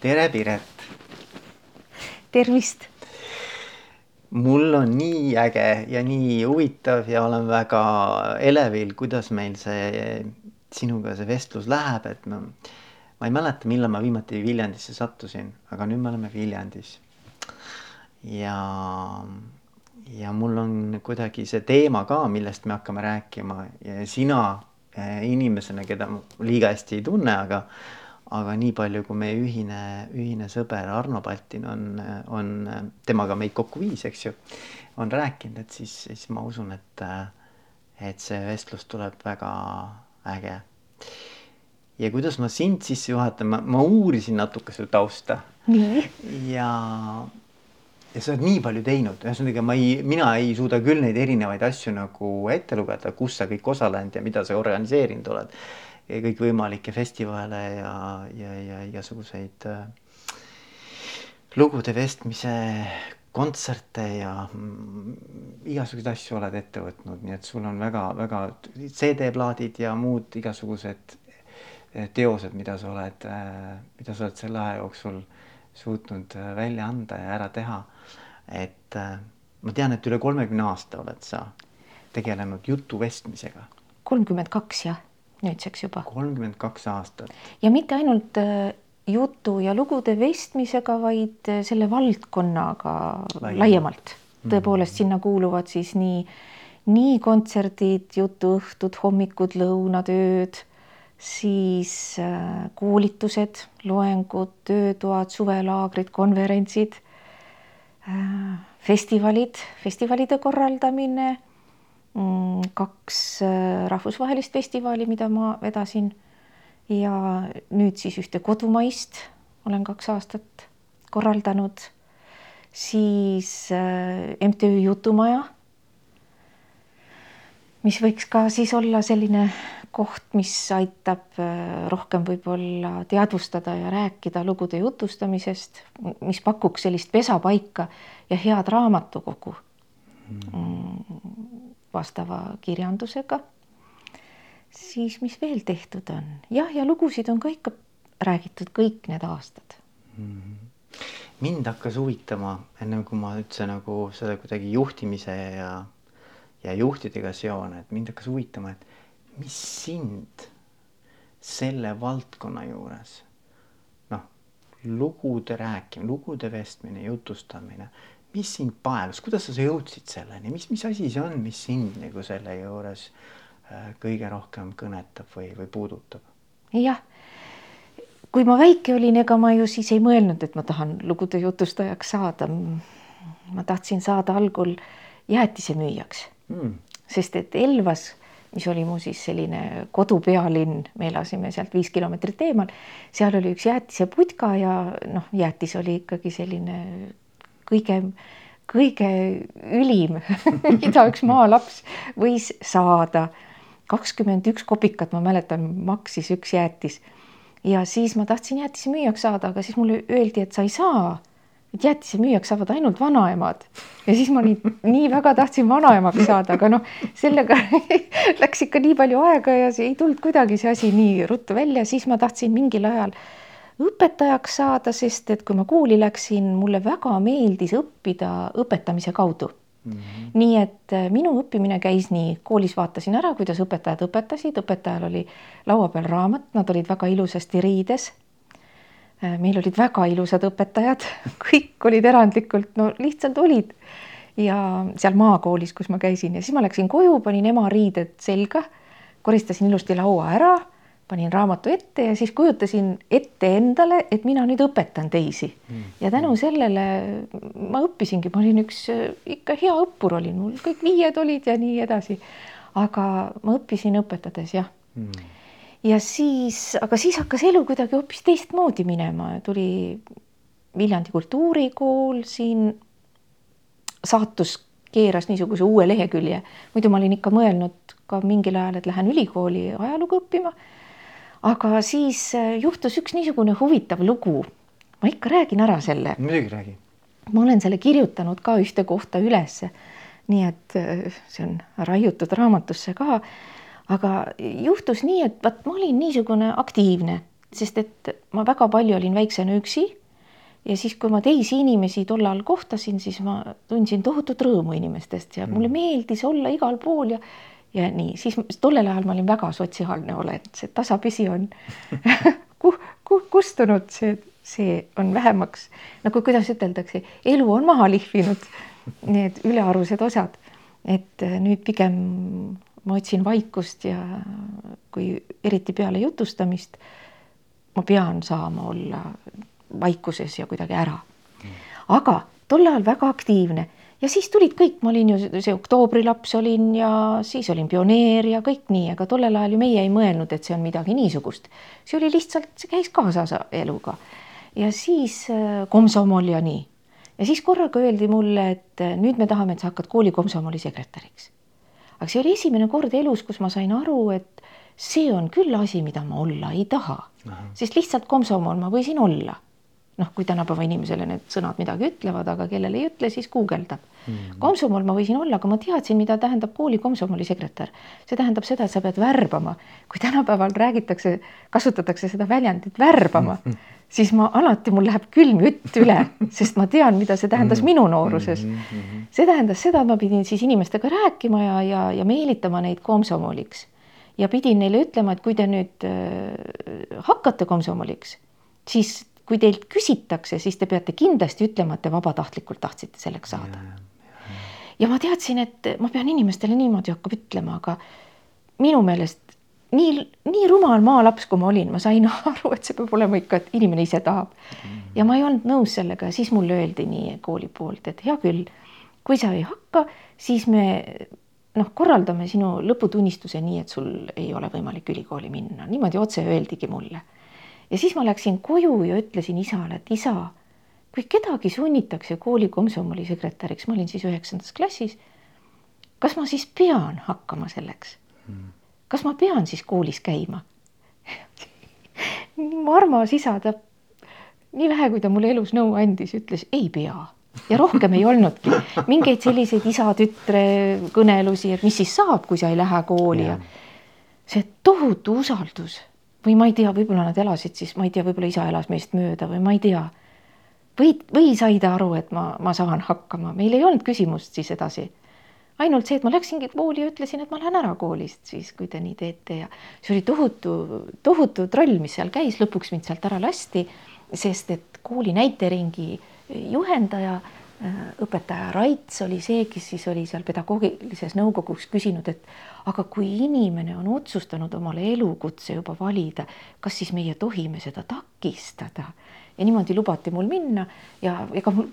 tere, Piret. tervist. mul on nii äge ja nii huvitav ja olen väga elevil, kuidas meil see sinuga see vestlus läheb, et ma, ma ei mäleta, millal ma viimati Viljandisse sattusin, aga nüüd me oleme Viljandis. ja, ja mul on kuidagi see teema ka, millest me hakkame rääkima ja sina eh, inimesena, keda ma liiga hästi ei tunne, aga aga nii palju, kui meie ühine, ühine sõber Arno Paltin on, on temaga meid kokku viis, eks ju, on rääkinud, et siis, siis ma usun, et, et see vestlus tuleb väga äge. ja kuidas ma sind sisse juhatan, ma, ma uurisin natuke su tausta. ja, ja sa oled nii palju teinud, ühesõnaga ma ei, mina ei suuda küll neid erinevaid asju nagu ette lugeda, kus sa kõik osalenud ja mida sa organiseerinud oled kõikvõimalikke festivale ja, ja, ja igasuguseid äh, lugude vestmise kontserte ja mm, igasuguseid asju oled ette võtnud, nii et sul on väga-väga CD-plaadid ja muud igasugused äh, teosed, mida sa oled, äh, mida sa oled selle aja jooksul suutnud välja anda ja ära teha. et ma tean, et üle kolmekümne aasta oled sa tegelenud jutuvestmisega. kolmkümmend kaks, jah nüüdseks juba. kolmkümmend kaks aastat. ja mitte ainult äh, jutu ja lugude vestmisega, vaid äh, selle valdkonnaga laiemalt, laiemalt.. Mhm. tõepoolest mm -hmm. sinna kuuluvad siis nii, nii kontserdid, jutuõhtud, hommikud, lõunatööd, siis äh, koolitused, loengud, töötoad, suvelaagrid, konverentsid, festivalid, festivalide korraldamine kaks äh, rahvusvahelist festivali, mida ma vedasin. Ja nüüd siis ühte kodumaist olen kaks aastat korraldanud, siis äh, MTÜ Jutumaja, mis võiks ka siis olla selline koht, mis aitab äh, rohkem võib-olla teadvustada ja rääkida lugude jutustamisest, mis pakuks sellist pesapaika ja head raamatukogu. Mm vastava kirjandusega. siis, mis veel tehtud on, jah, ja lugusid on ka ikka räägitud kõik need aastad mm. -hmm mind hakkas huvitama, enne kui ma üldse nagu seda kuidagi juhtimise ja, ja juhtidega seon, et mind hakkas huvitama, et mis sind selle valdkonna juures, noh, lugude rääkimine, lugude vestmine, jutustamine, mis sind paelus, kuidas sa jõudsid selleni, mis, mis asi see on, mis sind nagu selle juures äh, kõige rohkem kõnetab või, või puudutab? jah, kui ma väike olin, ega ma ju siis ei mõelnud, et ma tahan lugude jutustajaks saada. ma tahtsin saada algul jäätisemüüjaks mm., sest et Elvas, mis oli mu siis selline kodupealinn, me elasime sealt viis kilomeetrit eemal, seal oli üks jäätiseputka ja noh, jäätis oli ikkagi selline kõige, kõige ülim mida üks maalaps võis saada. kakskümmend üks kopikat, ma mäletan, maksis üks jäätis. ja siis ma tahtsin jäätisemüüjaks saada, aga siis mulle öeldi, et sa ei saa et jäätisemüüjaks saavad ainult vanaemad ja siis ma nii, nii väga tahtsin vanaemaks saada, aga noh, sellega läks ikka nii palju aega ja see ei tulnud kuidagi see asi nii ruttu välja, siis ma tahtsin mingil ajal õpetajaks saada, sest et kui ma kooli läksin, mulle väga meeldis õppida õpetamise kaudu mm. -hmm. nii et äh, minu õppimine käis nii, koolis vaatasin ära, kuidas õpetajad õpetasid, õpetajal oli laua peal raamat, nad olid väga ilusasti riides. Äh, meil olid väga ilusad õpetajad, kõik olid erandlikult, no lihtsalt olid. ja seal maakoolis, kus ma käisin ja siis ma läksin koju, panin ema riided selga, koristasin ilusti laua ära panin raamatu ette ja siis kujutasin ette endale, et mina nüüd õpetan teisi. Mm. ja tänu sellele ma õppisingi, ma olin üks ikka hea õppur olin, mul kõik viied olid ja nii edasi. aga ma õppisin õpetades jah. Mm.. ja siis, aga siis hakkas elu kuidagi hoopis teistmoodi minema, tuli Viljandi kultuurikool siin, saatus keeras niisuguse uue lehekülje, muidu ma olin ikka mõelnud ka mingil ajal, et lähen ülikooli ajalugu õppima aga siis äh, juhtus üks niisugune huvitav lugu. ma ikka räägin ära selle. muidugi räägi. ma olen selle kirjutanud ka ühte kohta ülesse. nii et äh, see on raiutud raamatusse ka. aga juhtus nii, et vaat ma olin niisugune aktiivne, sest et ma väga palju olin väiksena üksi ja siis, kui ma teisi inimesi tollal kohtasin, siis ma tundsin tohutut rõõmu inimestest ja mulle mm. meeldis olla igal pool ja ja nii, siis tollel ajal ma olin väga sotsiaalne olend, see tasapisi on. Ku, ku, kustunud, see, see on vähemaks. Nagu kuidas üteldakse, elu on maha lihvinud need ülearused osad, et äh, nüüd pigem ma otsin vaikust ja kui eriti peale jutustamist, ma pean saama olla vaikuses ja kuidagi ära. aga tol ajal väga aktiivne ja siis tulid kõik, ma olin ju see oktoobrilaps olin ja siis olin pioneer ja kõik nii, aga tollel ajal ju meie ei mõelnud, et see on midagi niisugust. see oli lihtsalt, see käis kaasas eluga. ja siis äh, komsomol ja nii. ja siis korraga öeldi mulle, et äh, nüüd me tahame, et sa hakkad kooli komsomoli sekretäriks. aga see oli esimene kord elus, kus ma sain aru, et see on küll asi, mida ma olla ei taha, sest lihtsalt komsomol ma võisin olla noh, kui tänapäeva inimesele need sõnad midagi ütlevad, aga kellele ei ütle, siis guugeldab mm. -hmm. komsomol ma võisin olla, aga ma teadsin, mida tähendab kooli komsomoli sekretär. see tähendab seda, et sa pead värbama. kui tänapäeval räägitakse, kasutatakse seda väljendit värbama mm, -hmm. siis ma alati, mul läheb külm jutt üle, sest ma tean, mida see tähendas mm -hmm. minu nooruses mm. -hmm. see tähendas seda, et ma pidin siis inimestega rääkima ja, ja, ja meelitama neid komsomoliks ja pidin neile ütlema, et kui te nüüd äh, hakkate komsomoliks, siis kui teilt küsitakse, siis te peate kindlasti ütlema, et te vabatahtlikult tahtsite selleks saada. ja ma teadsin, et ma pean inimestele niimoodi hakkama ütlema, aga minu meelest nii, nii rumal maalaps, kui ma olin, ma sain aru, et see peab olema ikka, et inimene ise tahab. ja ma ei olnud nõus sellega ja siis mulle öeldi nii kooli poolt, et hea küll, kui sa ei hakka, siis me noh, korraldame sinu lõputunnistuse nii, et sul ei ole võimalik ülikooli minna, niimoodi otse öeldigi mulle ja siis ma läksin koju ja ütlesin isale, et isa, kui kedagi sunnitakse kooli komsomoli sekretäriks, ma olin siis üheksandas klassis. kas ma siis pean hakkama selleks? kas ma pean siis koolis käima? Mu armas isa, ta nii vähe, kui ta mulle elus nõu andis, ütles ei pea. Ja rohkem ei olnudki. Mingeid selliseid isa-tütre kõnelusi, et mis siis saab, kui sa ei lähe kooli. Ja see tohutu usaldus või ma ei tea, võib-olla nad elasid siis, ma ei tea, võib-olla isa elas meist mööda või ma ei tea. või, või sai ta aru, et ma, ma saan hakkama, meil ei olnud küsimust siis edasi. ainult see, et ma läksingi kooli ja ütlesin, et ma lähen ära koolist siis, kui te nii teete ja see oli tohutu, tohutu troll, mis seal käis, lõpuks mind sealt ära lasti, sest et kooli näiteringi juhendaja äh, õpetaja Raits oli see, kes siis oli seal pedagoogilises nõukogus küsinud, et aga kui inimene on otsustanud omale elukutse juba valida, kas siis meie tohime seda takistada? ja niimoodi lubati mul minna ja ega mul,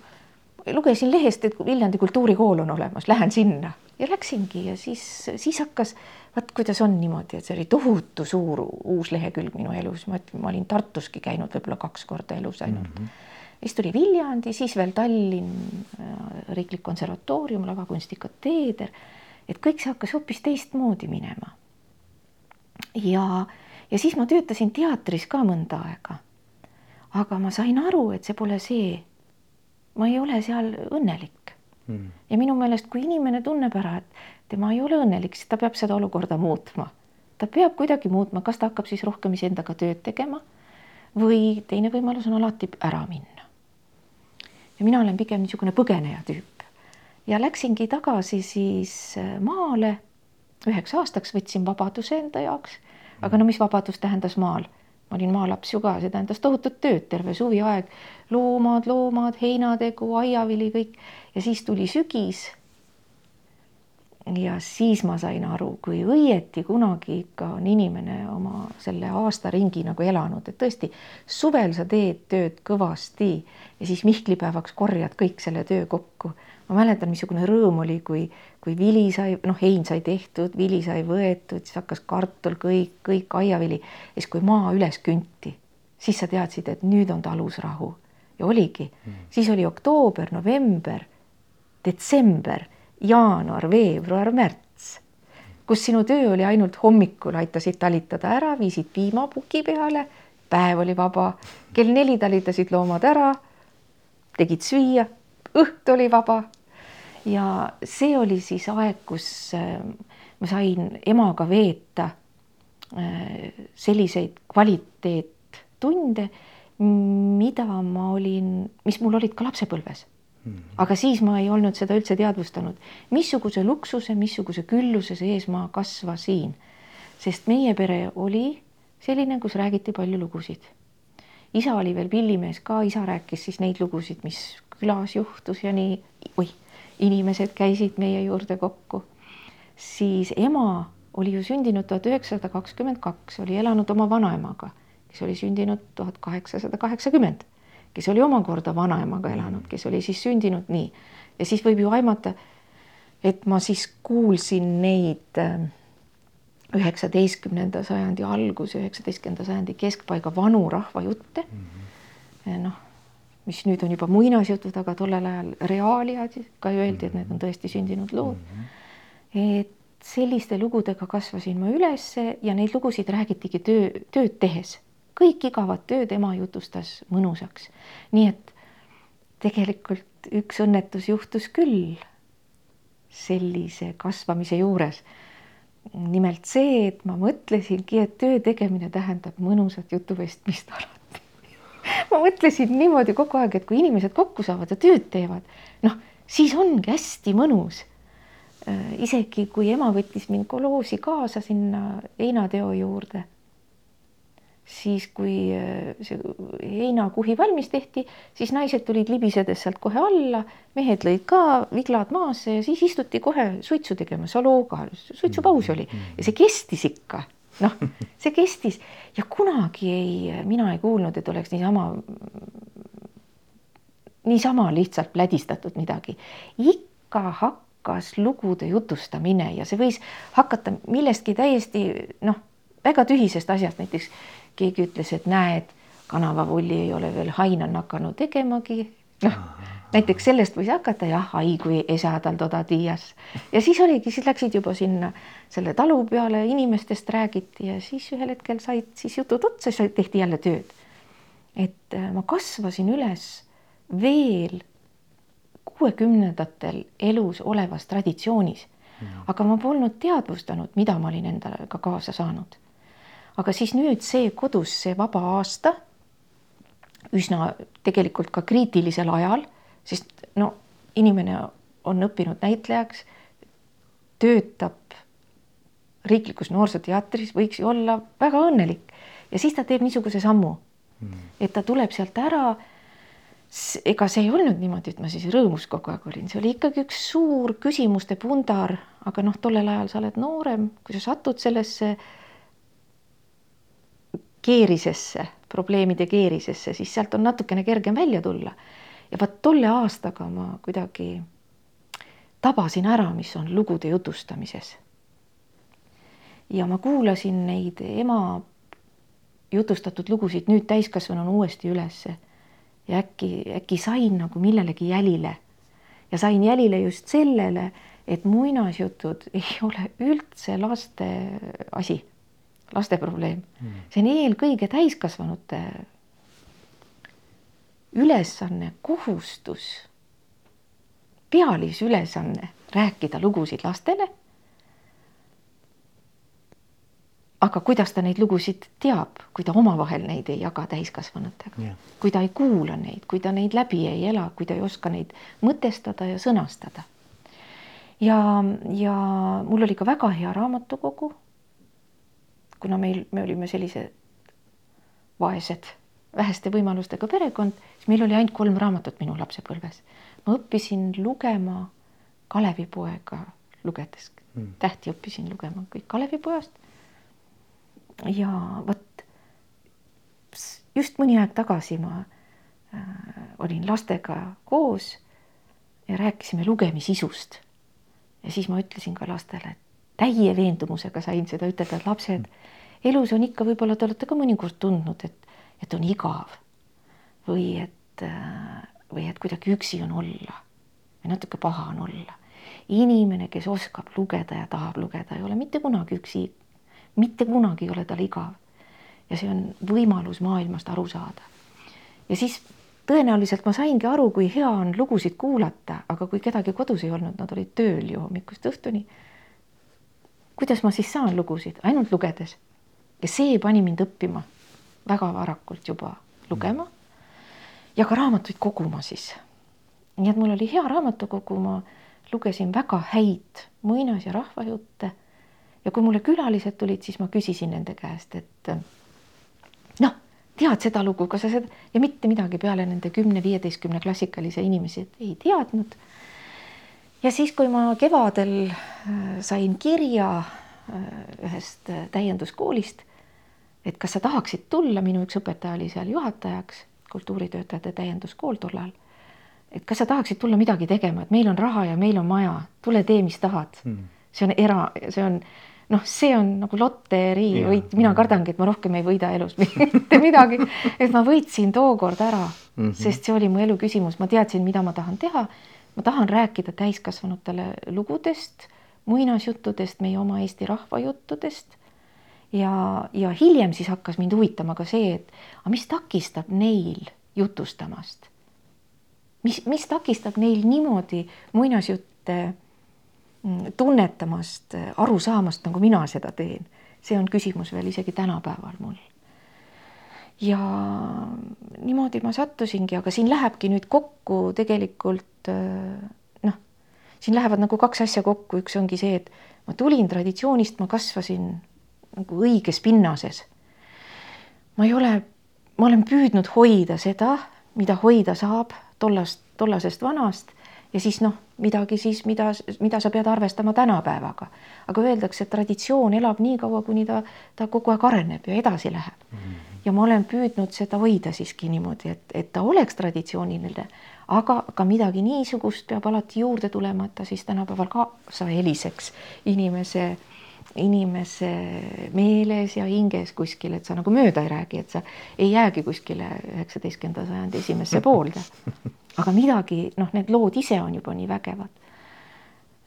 lugesin lehest, et Viljandi kultuurikool on olemas, lähen sinna ja läksingi ja siis, siis hakkas, vaat kuidas on niimoodi, et see oli tohutu suur uus lehekülg minu elus, ma ma olin Tartuski käinud võib-olla kaks korda elus ainult mm. -hmm siis tuli Viljandi, siis veel Tallinn, äh, Riiklik Konservatoorium, lavakunstikateeder et kõik see hakkas hoopis teistmoodi minema. ja, ja siis ma töötasin teatris ka mõnda aega. aga ma sain aru, et see pole see. ma ei ole seal õnnelik hmm.. ja minu meelest, kui inimene tunneb ära, et tema ei ole õnnelik, siis ta peab seda olukorda muutma. ta peab kuidagi muutma, kas ta hakkab siis rohkem iseendaga tööd tegema või teine võimalus on alati ära minna. ja mina olen pigem niisugune põgeneja tüüp ja läksingi tagasi siis äh, maale. üheks aastaks võtsin vabaduse enda jaoks. aga no mis vabadus tähendas maal? ma olin maalaps ju ka, see tähendas tohutut tööd, terve suviaeg. loomad, loomad, heinategu, aiavili, kõik ja siis tuli sügis. ja siis ma sain aru, kui õieti kunagi ikka on inimene oma selle aastaringi nagu elanud, et tõesti suvel sa teed tööd kõvasti ja siis Mihklipäevaks korjad kõik selle töö kokku ma mäletan, missugune rõõm oli, kui, kui vili sai, noh, hein sai tehtud, vili sai võetud, siis hakkas kartul, kõik, kõik aiavili. ja siis, kui maa üles künti, siis sa teadsid, et nüüd on talus rahu ja oligi mm., siis oli oktoober, november, detsember, jaanuar, veebruar, märts, kus sinu töö oli ainult hommikul aitasid talitada ära, viisid piima puki peale, päev oli vaba, kell neli talitasid loomad ära, tegid süüa õht oli vaba. ja see oli siis aeg, kus äh, ma sain emaga veeta äh, selliseid kvaliteet tunde, mida ma olin, mis mul olid ka lapsepõlves. -hmm. aga siis ma ei olnud seda üldse teadvustanud, missuguse luksuse, missuguse külluse sees ma kasvasin. sest meie pere oli selline, kus räägiti palju lugusid. isa oli veel pillimees ka, isa rääkis siis neid lugusid, mis külas juhtus ja nii, oih, inimesed käisid meie juurde kokku. siis ema oli ju sündinud tuhat üheksasada kakskümmend kaks, oli elanud oma vanaemaga, kes oli sündinud tuhat kaheksasada kaheksakümmend, kes oli omakorda vanaemaga elanud, kes oli siis sündinud nii. ja siis võib ju aimata, et ma siis kuulsin neid äh, üheksateistkümnenda sajandi alguse, üheksateistkümnenda sajandi keskpaiga vanu rahvajutte mm. -hmm. noh, mis nüüd on juba muinasjutud, aga tollel ajal reaaliad, ka öeldi, et need on tõesti sündinud lood mm. -hmm. et selliste lugudega kasvasin ma ülesse ja neid lugusid räägitigi töö, tööd tehes. kõik igavad tööd ema jutustas mõnusaks. nii et tegelikult üks õnnetus juhtus küll sellise kasvamise juures. nimelt see, et ma mõtlesingi, et töö tegemine tähendab mõnusat jutuvestmist alati ma mõtlesin niimoodi kogu aeg, et kui inimesed kokku saavad ja tööd teevad, noh, siis ongi hästi mõnus. Äh, isegi kui ema võttis mind koloosi kaasa sinna heinateo juurde, siis kui äh, see heinakuhi valmis tehti, siis naised tulid libisedes sealt kohe alla, mehed lõid ka viglad maasse ja siis istuti kohe suitsu tegema, salooga, suitsupaus oli. ja see kestis ikka, noh, see kestis. Ja kunagi ei, mina ei kuulnud, et oleks niisama, niisama lihtsalt plädistatud midagi, ikka hakkas lugude jutustamine ja see võis hakata millestki täiesti noh, väga tühisest asjast, näiteks keegi ütles, et näed, kanavavulli ei ole veel hainan hakanud tegemagi, noh näiteks sellest võis hakata jah, ai kui esa tal toda tiias ja siis oligi, siis läksid juba sinna selle talu peale, inimestest räägiti ja siis ühel hetkel said siis jutud otsa, siis tehti jälle tööd. et äh, ma kasvasin üles veel kuuekümnendatel elus olevas traditsioonis aga ma polnud teadvustanud, mida ma olin endaga kaasa saanud. aga siis nüüd see kodus, see vaba aasta, üsna tegelikult ka kriitilisel ajal, sest no inimene on õppinud näitlejaks, töötab riiklikus noorsooteatris, võiks ju olla väga õnnelik ja siis ta teeb niisuguse sammu mm., et ta tuleb sealt ära ega see ei olnud niimoodi, et ma siis rõõmus kogu aeg olin, see oli ikkagi üks suur küsimuste pundar, aga noh, tollel ajal sa oled noorem, kui sa satud sellesse keerisesse, probleemide keerisesse, siis sealt on natukene kergem välja tulla. Ja vot tolle aastaga ma kuidagi tabasin ära, mis on lugude jutustamises. ja ma kuulasin neid ema jutustatud lugusid nüüd täiskasvanuna uuesti ülesse ja äkki, äkki sain nagu millelegi jälile. Ja sain jälile just sellele, et muinasjutud ei ole üldse laste asi, laste probleem. Mm.. see on eelkõige täiskasvanute ülesanne, kohustus, pealisülesanne rääkida lugusid lastele aga kuidas ta neid lugusid teab, kui ta omavahel neid ei jaga täiskasvanutega yeah., kui ta ei kuula neid, kui ta neid läbi ei ela, kui ta ei oska neid mõtestada ja sõnastada. ja, ja mul oli ka väga hea raamatukogu. kuna meil, me olime sellised vaesed, väheste võimalustega perekond, siis meil oli ainult kolm raamatut minu lapsepõlves. ma õppisin lugema Kalevipoega lugedes mm., tähti õppisin lugema kõik Kalevipojast ja vot just mõni aeg tagasi ma äh, olin lastega koos ja rääkisime lugemisisust. ja siis ma ütlesin ka lastele, täie veendumusega sain seda ütelda, et lapsed, elus on ikka, võib-olla te olete ka mõnikord tundnud, et, et on igav või et, äh, või et kuidagi üksi on olla või natuke paha on olla. inimene, kes oskab lugeda ja tahab lugeda, ei ole mitte kunagi üksi mitte kunagi ei ole tal igav. ja see on võimalus maailmast aru saada. ja siis tõenäoliselt ma saingi aru, kui hea on lugusid kuulata, aga kui kedagi kodus ei olnud, nad olid tööl ju hommikust õhtuni. kuidas ma siis saan lugusid, ainult lugedes. ja see pani mind õppima väga varakult juba lugema ja ka raamatuid koguma siis. nii et mul oli hea raamatukogu, ma lugesin väga häid muinas- ja rahvajutte. ja kui mulle külalised tulid, siis ma küsisin nende käest, et noh, tead seda lugu, kas sa seda ja mitte midagi peale nende kümne-viieteistkümne klassikalise inimesi ei teadnud. ja siis, kui ma kevadel äh, sain kirja äh, ühest äh, täienduskoolist, et kas sa tahaksid tulla, minu üks õpetaja oli seal juhatajaks, kultuuritöötajate täienduskool tollal. et kas sa tahaksid tulla midagi tegema, et meil on raha ja meil on maja, tule tee, mis tahad hmm.. see on era, see on noh, see on nagu loterii võit, mina kardangi, et ma rohkem ei võida elus mitte midagi, et ma võitsin tookord ära mm, -hmm. sest see oli mu elu küsimus, ma teadsin, mida ma tahan teha. ma tahan rääkida täiskasvanutele lugudest, muinasjuttudest, meie oma Eesti rahvajuttudest. Ja, ja hiljem siis hakkas mind huvitama ka see, et aga mis takistab neil jutustamast. mis, mis takistab neil niimoodi muinasjutte Mm, tunnetamast, aru saamast, nagu mina seda teen. see on küsimus veel isegi tänapäeval mul. ja niimoodi ma sattusingi, aga siin lähebki nüüd kokku tegelikult noh, siin lähevad nagu kaks asja kokku, üks ongi see, et ma tulin traditsioonist, ma kasvasin nagu õiges pinnases. ma ei ole, ma olen püüdnud hoida seda, mida hoida saab tollast, tollasest vanast ja siis noh, midagi siis, mida, mida sa pead arvestama tänapäevaga. aga öeldakse, et traditsioon elab nii kaua, kuni ta, ta kogu aeg areneb ja edasi läheb mm. -hmm. ja ma olen püüdnud seda hoida siiski niimoodi, et, et ta oleks traditsiooniline, aga ka midagi niisugust peab alati juurde tulema, et ta siis tänapäeval kaasa heliseks inimese inimese meeles ja hinges kuskil, et sa nagu mööda ei räägi, et sa ei jäägi kuskile üheksateistkümnenda sajandi esimesse poolde aga midagi, noh, need lood ise on juba nii vägevad.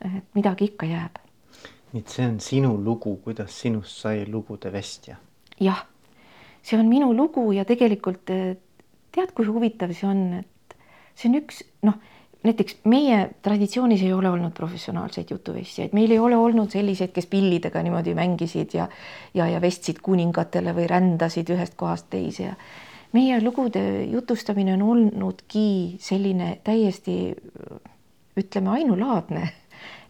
et midagi ikka jääb. nii et see on sinu lugu, kuidas sinust sai lugude vestja? jah, see on minu lugu ja tegelikult eh, tead, kui huvitav see on, et see on üks noh, näiteks meie traditsioonis ei ole olnud professionaalseid jutuvestjaid, meil ei ole olnud selliseid, kes pillidega niimoodi mängisid ja ja, ja vestsid kuningatele või rändasid ühest kohast teise ja meie lugude jutustamine on olnudki selline täiesti ütleme, ainulaadne,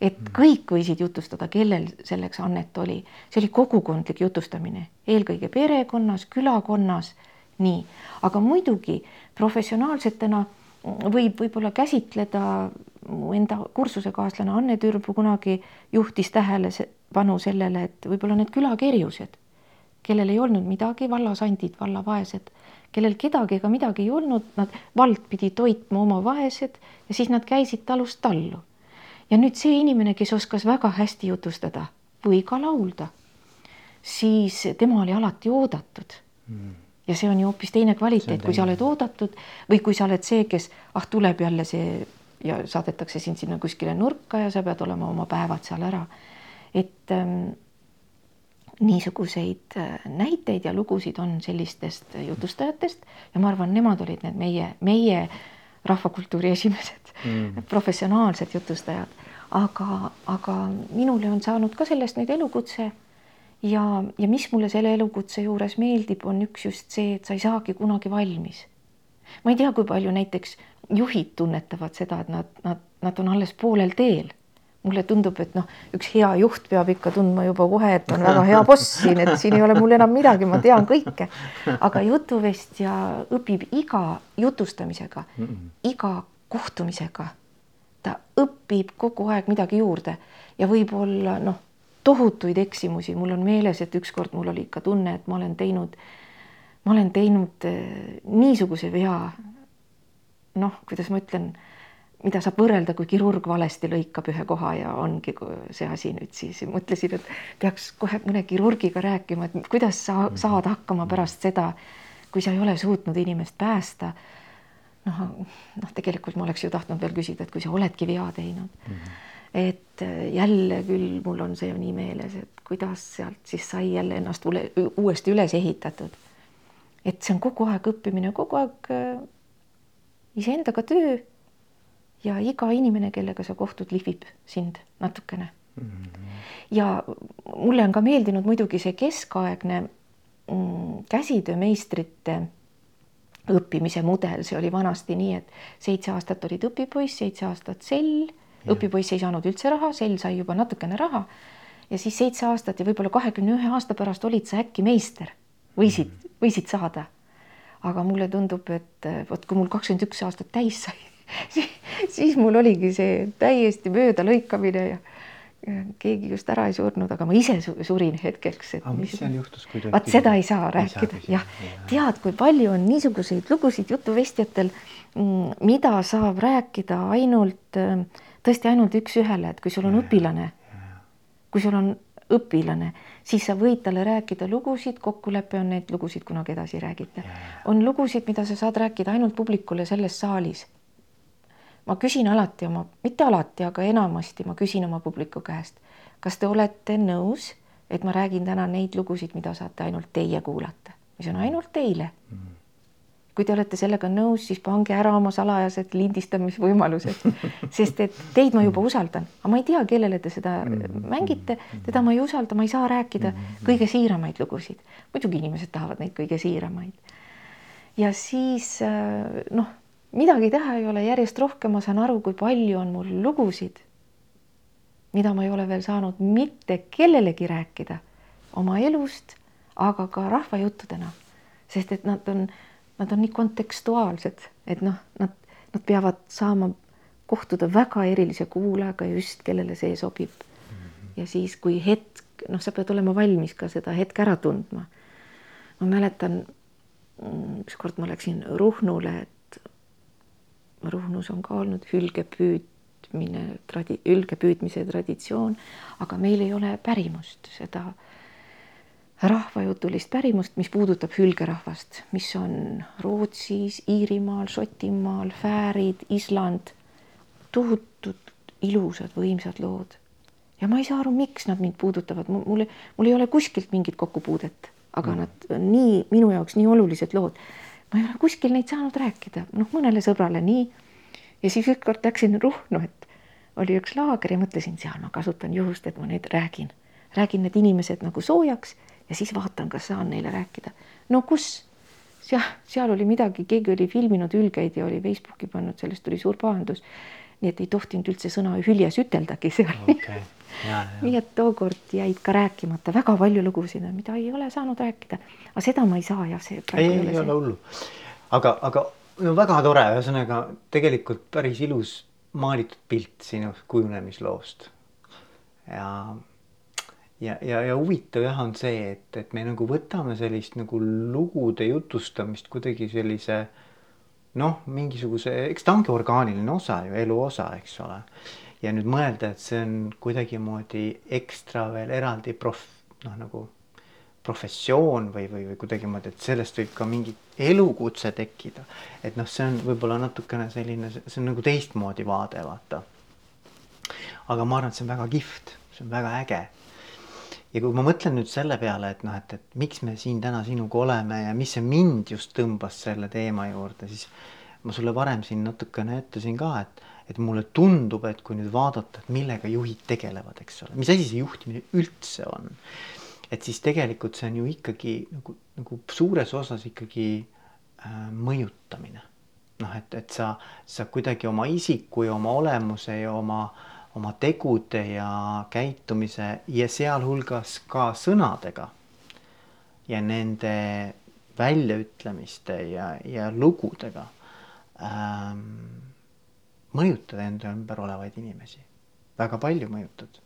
et mm. kõik võisid jutustada, kellel selleks annet oli. see oli kogukondlik jutustamine, eelkõige perekonnas, külakonnas, nii, aga muidugi professionaalsetena võib võib-olla käsitleda mu enda kursusekaaslane Anne Türbu kunagi juhtis tähelepanu sellele, et võib-olla need külakerjused, kellel ei olnud midagi, vallasandid, vallavaesed kellel kedagi ega midagi ei olnud, nad, vald pidi toitma oma vaesed ja siis nad käisid talust tallu. ja nüüd see inimene, kes oskas väga hästi jutustada või ka laulda, siis tema oli alati oodatud mm. Ja see on ju hoopis teine kvaliteet, kui sa oled oodatud või kui sa oled see, kes ah, tuleb jälle see ja saadetakse sind sinna kuskile nurka ja sa pead olema oma päevad seal ära. et ähm, niisuguseid äh, näiteid ja lugusid on sellistest jutustajatest ja ma arvan, nemad olid need meie, meie rahvakultuuri esimesed mm. professionaalsed jutustajad, aga, aga minule on saanud ka sellest nüüd elukutse ja, ja mis mulle selle elukutse juures meeldib, on üks just see, et sa ei saagi kunagi valmis. ma ei tea, kui palju näiteks juhid tunnetavad seda, et nad, nad, nad on alles poolel teel mulle tundub, et noh, üks hea juht peab ikka tundma juba kohe, et on väga hea boss siin, et siin ei ole mul enam midagi, ma tean kõike. aga jutuvestja õpib iga jutustamisega iga kohtumisega. ta õpib kogu aeg midagi juurde ja võib-olla noh, tohutuid eksimusi, mul on meeles, et ükskord mul oli ikka tunne, et ma olen teinud, ma olen teinud eh, niisuguse vea. noh, kuidas ma ütlen mida saab võrrelda, kui kirurg valesti lõikab ühe koha ja ongi see asi nüüd siis, mõtlesin, et peaks kohe mõne kirurgiga rääkima, et kuidas sa mhm. saad hakkama pärast seda, kui sa ei ole suutnud inimest päästa. noh, noh, tegelikult ma oleks ju tahtnud veel küsida, et kui sa oledki vea teinud mm. -hmm. Et jälle küll mul on see nii meeles, et kuidas sealt siis sai jälle ennast uuesti üles ehitatud. et see on kogu aeg õppimine, kogu aeg äh, iseendaga töö ja iga inimene, kellega sa kohtud, lihvib sind natukene mm. -hmm. ja mulle on ka meeldinud muidugi see keskaegne mm, käsitöömeistrite õppimise mudel, see oli vanasti nii, et seitse aastat olid õpipoiss, seitse aastat sell, õpipoiss ei saanud üldse raha, sell sai juba natukene raha ja siis seitse aastat ja võib-olla kahekümne ühe aasta pärast olid sa äkki meister, võisid, võisid saada. aga mulle tundub, et vot kui mul kakskümmend üks aastat täis sai siis, mul oligi see täiesti möödalõikamine ja keegi just ära ei surnud, aga ma ise surin hetkeks. aga mis seal juhtus, kui te vaat seda ei saa rääkida, jah. tead, kui palju on niisuguseid lugusid jutuvestjatel, mm, mida saab rääkida ainult, tõesti ainult üks-ühele, et kui sul on õpilane, kui sul on õpilane, siis sa võid talle rääkida lugusid, kokkulepe on neid lugusid kunagi edasi ei räägita. on lugusid, mida sa saad rääkida ainult publikule selles saalis ma küsin alati oma, mitte alati, aga enamasti ma küsin oma publiku käest, kas te olete nõus, et ma räägin täna neid lugusid, mida saate ainult teie kuulata, mis on ainult teile mm. -hmm. Kui te olete sellega nõus, siis pange ära oma salajased lindistamisvõimalused, sest et teid ma juba usaldan, aga ma ei tea, kellele te seda -hmm. mängite, teda ma ei usalda, ma ei saa rääkida kõige siiramaid lugusid. muidugi inimesed tahavad neid kõige siiramaid. ja siis noh midagi teha ei ole, järjest rohkem ma saan aru, kui palju on mul lugusid, mida ma ei ole veel saanud mitte kellelegi rääkida oma elust, aga ka rahvajuttudena, sest et nad on, nad on nii kontekstuaalsed, et noh, nad, nad peavad saama kohtuda väga erilise kuulajaga just, kellele see sobib. ja siis, kui hetk, noh, sa pead olema valmis ka seda hetke ära tundma. ma mäletan, mm, ükskord ma läksin Ruhnule Ruhnus on ka olnud hülgepüüdmine, tradi-, hülgepüüdmise traditsioon, aga meil ei ole pärimust, seda rahvajutulist pärimust, mis puudutab hülgerahvast, mis on Rootsis, Iirimaal, Šotimaal, Fäärid, Island, tohutud ilusad, võimsad lood. ja ma ei saa aru, miks nad mind puudutavad, mul, mul ei ole kuskilt mingit kokkupuudet, aga mm. nad on nii minu jaoks nii olulised lood ma ei ole kuskil neid saanud rääkida, noh, mõnele sõbrale nii. ja siis ükskord läksin Ruhnu, et oli üks laager ja mõtlesin, seal ma kasutan juhust, et ma neid räägin, räägin need inimesed nagu soojaks ja siis vaatan, kas saan neile rääkida. no kus? jah, seal oli midagi, keegi oli filminud hülgeid ja oli Facebooki pannud, sellest tuli suur pahandus. nii et ei tohtinud üldse sõna hüljes üteldagi seal okay nii et tookord jäid ka rääkimata väga palju lugusid, mida ei ole saanud rääkida, aga seda ma ei saa jah, see. ei, ei, ei ole hullu. aga, aga no väga tore, ühesõnaga tegelikult päris ilus maalitud pilt sinu kujunemisloost. ja, ja, ja, ja huvitav jah, on see, et, et me nagu võtame sellist nagu lugude jutustamist kuidagi sellise noh, mingisuguse, eks ta ongi orgaaniline osa ju, elu osa, eks ole ja nüüd mõelda, et see on kuidagimoodi ekstra veel eraldi prof-, noh nagu professioon või, või, või kuidagimoodi, et sellest võib ka mingi elukutse tekkida. et noh, see on võib-olla natukene selline, see on nagu teistmoodi vaade, vaata. aga ma arvan, et see on väga kihvt, see on väga äge. Ja kui ma mõtlen nüüd selle peale, et noh, et, et miks me siin täna sinuga oleme ja mis see mind just tõmbas selle teema juurde, siis ma sulle varem siin natukene ütlesin ka, et et mulle tundub, et kui nüüd vaadata, et millega juhid tegelevad, eks ole, mis asi see juhtimine üldse on. et siis tegelikult see on ju ikkagi nagu, nagu suures osas ikkagi äh, mõjutamine. noh, et, et sa, sa kuidagi oma isiku ja oma olemuse ja oma, oma tegude ja käitumise ja sealhulgas ka sõnadega ja nende väljaütlemiste ja, ja lugudega ähm, mõjutada enda ümber olevaid inimesi, väga palju mõjutad.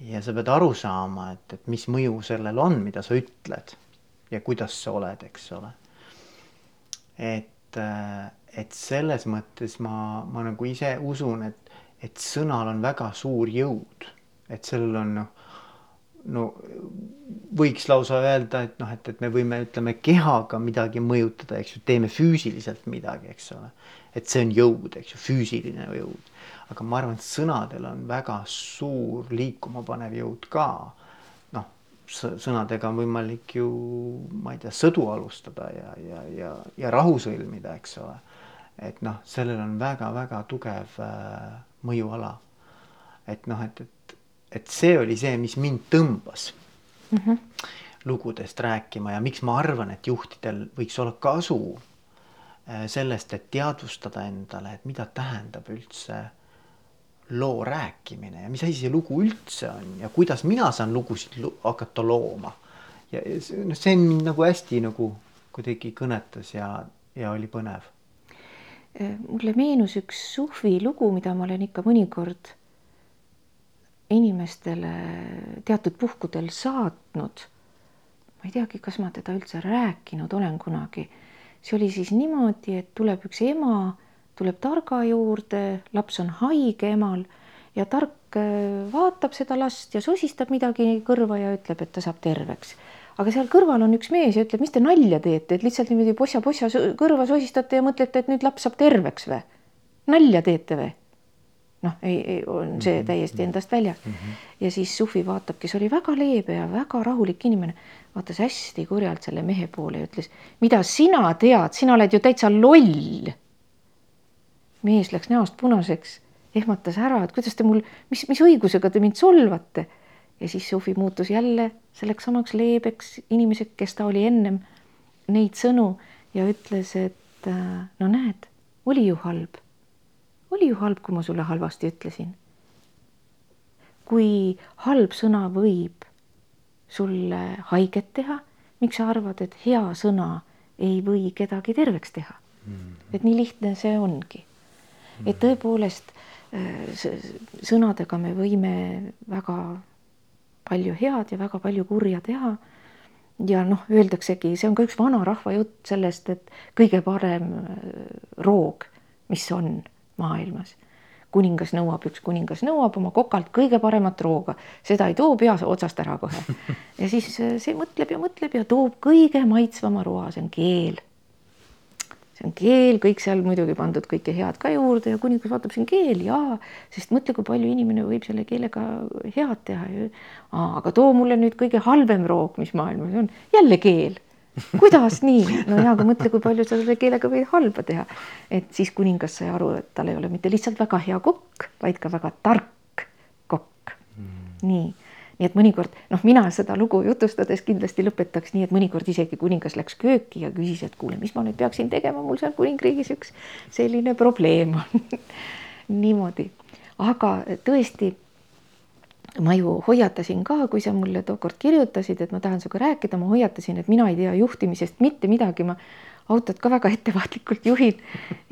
ja sa pead aru saama, et, et mis mõju sellel on, mida sa ütled ja kuidas sa oled, eks ole. et, äh, et selles mõttes ma, ma nagu ise usun, et, et sõnal on väga suur jõud, et sellel on noh no võiks lausa öelda, et noh, et, et me võime, ütleme kehaga midagi mõjutada, eks ju, teeme füüsiliselt midagi, eks ole et see on jõud, eks ju, füüsiline jõud. aga ma arvan, et sõnadel on väga suur liikuma panev jõud ka. noh, sõnadega on võimalik ju, ma ei tea, sõdu alustada ja, ja, ja, ja rahu sõlmida, eks ole. et noh, sellel on väga-väga tugev äh, mõjuala. et noh, et, et, et see oli see, mis mind tõmbas mm. -hmm lugudest rääkima ja miks ma arvan, et juhtidel võiks olla kasu äh, sellest, et teadvustada endale, et mida tähendab üldse loo rääkimine ja mis asi see lugu üldse on ja kuidas mina saan lugusid lu hakata looma. ja noh, see mind nagu hästi nagu kuidagi kõnetas ja, ja oli põnev. Äh, mulle meenus üks suhvi lugu, mida ma olen ikka mõnikord inimestele teatud puhkudel saatnud ma ei teagi, kas ma teda üldse rääkinud olen kunagi. see oli siis niimoodi, et tuleb üks ema, tuleb targa juurde, laps on haige emal ja tark äh, vaatab seda last ja sosistab midagi kõrva ja ütleb, et ta saab terveks. Aga seal kõrval on üks mees ja ütleb, mis te nalja teete, et lihtsalt niimoodi possa-possa kõrva sosistate ja mõtlete, et nüüd laps saab terveks või? nalja teete või? noh, ei, ei, on see mhm. täiesti endast väljas mm. -hmm. ja siis Sufi vaatab, kes oli väga leebe ja väga rahulik inimene, vaatas hästi kurjalt selle mehe poole ja ütles, mida sina tead, sina oled ju täitsa loll. mees läks näost punaseks, ehmatas ära, et kuidas te mul, mis, mis õigusega te mind solvate. Ja siis Sufi muutus jälle selleks samaks leebeks inimeseks, kes ta oli ennem neid sõnu ja ütles, et äh, no näed, oli ju halb oli ju halb, kui ma sulle halvasti ütlesin. kui halb sõna võib sulle haiget teha, miks sa arvad, et hea sõna ei või kedagi terveks teha mm.? et nii lihtne see ongi mm.. et tõepoolest äh, sõnadega me võime väga palju head ja väga palju kurja teha. ja noh, öeldaksegi, see on ka üks vanarahva jutt sellest, et kõige parem äh, roog, mis on maailmas. kuningas nõuab, üks kuningas nõuab oma kokalt kõige paremat rooga, seda ei too pea otsast ära kohe. ja siis äh, see mõtleb ja mõtleb ja toob kõige maitsvama roa, see on keel. See on keel, kõik seal muidugi pandud kõike head ka juurde ja kuningas vaatab, see on keel jaa, sest mõtle, kui palju inimene võib selle keelega head teha. aga too mulle nüüd kõige halvem roog, mis maailmas on, jälle keel kuidas nii? no jaa, aga mõtle, kui palju sa selle keelega võid halba teha. et siis kuningas sai aru, et tal ei ole mitte lihtsalt väga hea kokk, vaid ka väga tark kokk mm.. nii, nii et mõnikord noh, mina seda lugu jutustades kindlasti lõpetaks nii, et mõnikord isegi kuningas läks kööki ja küsis, et kuule, mis ma nüüd peaksin tegema, mul seal kuningriigis üks selline probleem on. Niimoodi, aga tõesti ma ju hoiatasin ka, kui sa mulle tookord kirjutasid, et ma tahan sinuga rääkida, ma hoiatasin, et mina ei tea juhtimisest mitte midagi, ma autot ka väga ettevaatlikult juhin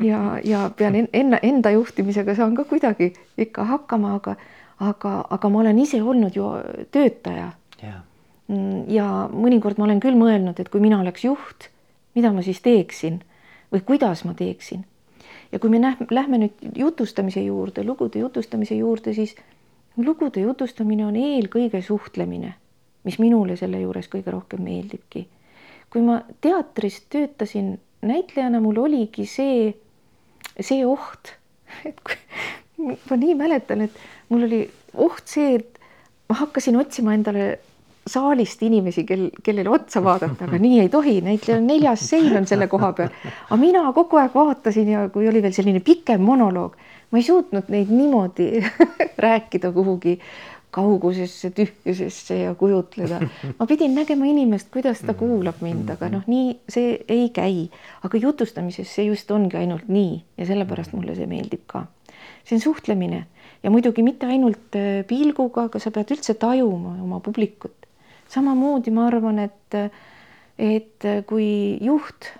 ja, ja pean enda, enda juhtimisega saan ka kuidagi ikka hakkama, aga, aga, aga ma olen ise olnud ju töötaja yeah.. Mm, ja mõnikord ma olen küll mõelnud, et kui mina oleks juht, mida ma siis teeksin või kuidas ma teeksin. ja kui me näh-, lähme nüüd jutustamise juurde, lugude jutustamise juurde, siis lugude jutustamine on eelkõige suhtlemine, mis minule selle juures kõige rohkem meeldibki. kui ma teatris töötasin näitlejana, mul oligi see, see oht, et kui, ma nii mäletan, et mul oli oht see, et ma hakkasin otsima endale saalist inimesi, kel, kellele otsa vaadata, aga nii ei tohi, näitlejal on neljas sein on selle koha peal. aga mina kogu aeg vaatasin ja kui oli veel selline pikem monoloog, ma ei suutnud neid niimoodi rääkida kuhugi kaugusesse, tühjusesse ja kujutleda. ma pidin nägema inimest, kuidas ta kuulab mind, aga noh, nii see ei käi. aga jutustamises see just ongi ainult nii ja sellepärast mulle see meeldib ka. see on suhtlemine ja muidugi mitte ainult äh, pilguga, aga sa pead üldse tajuma oma publikut. samamoodi ma arvan, et, et kui juht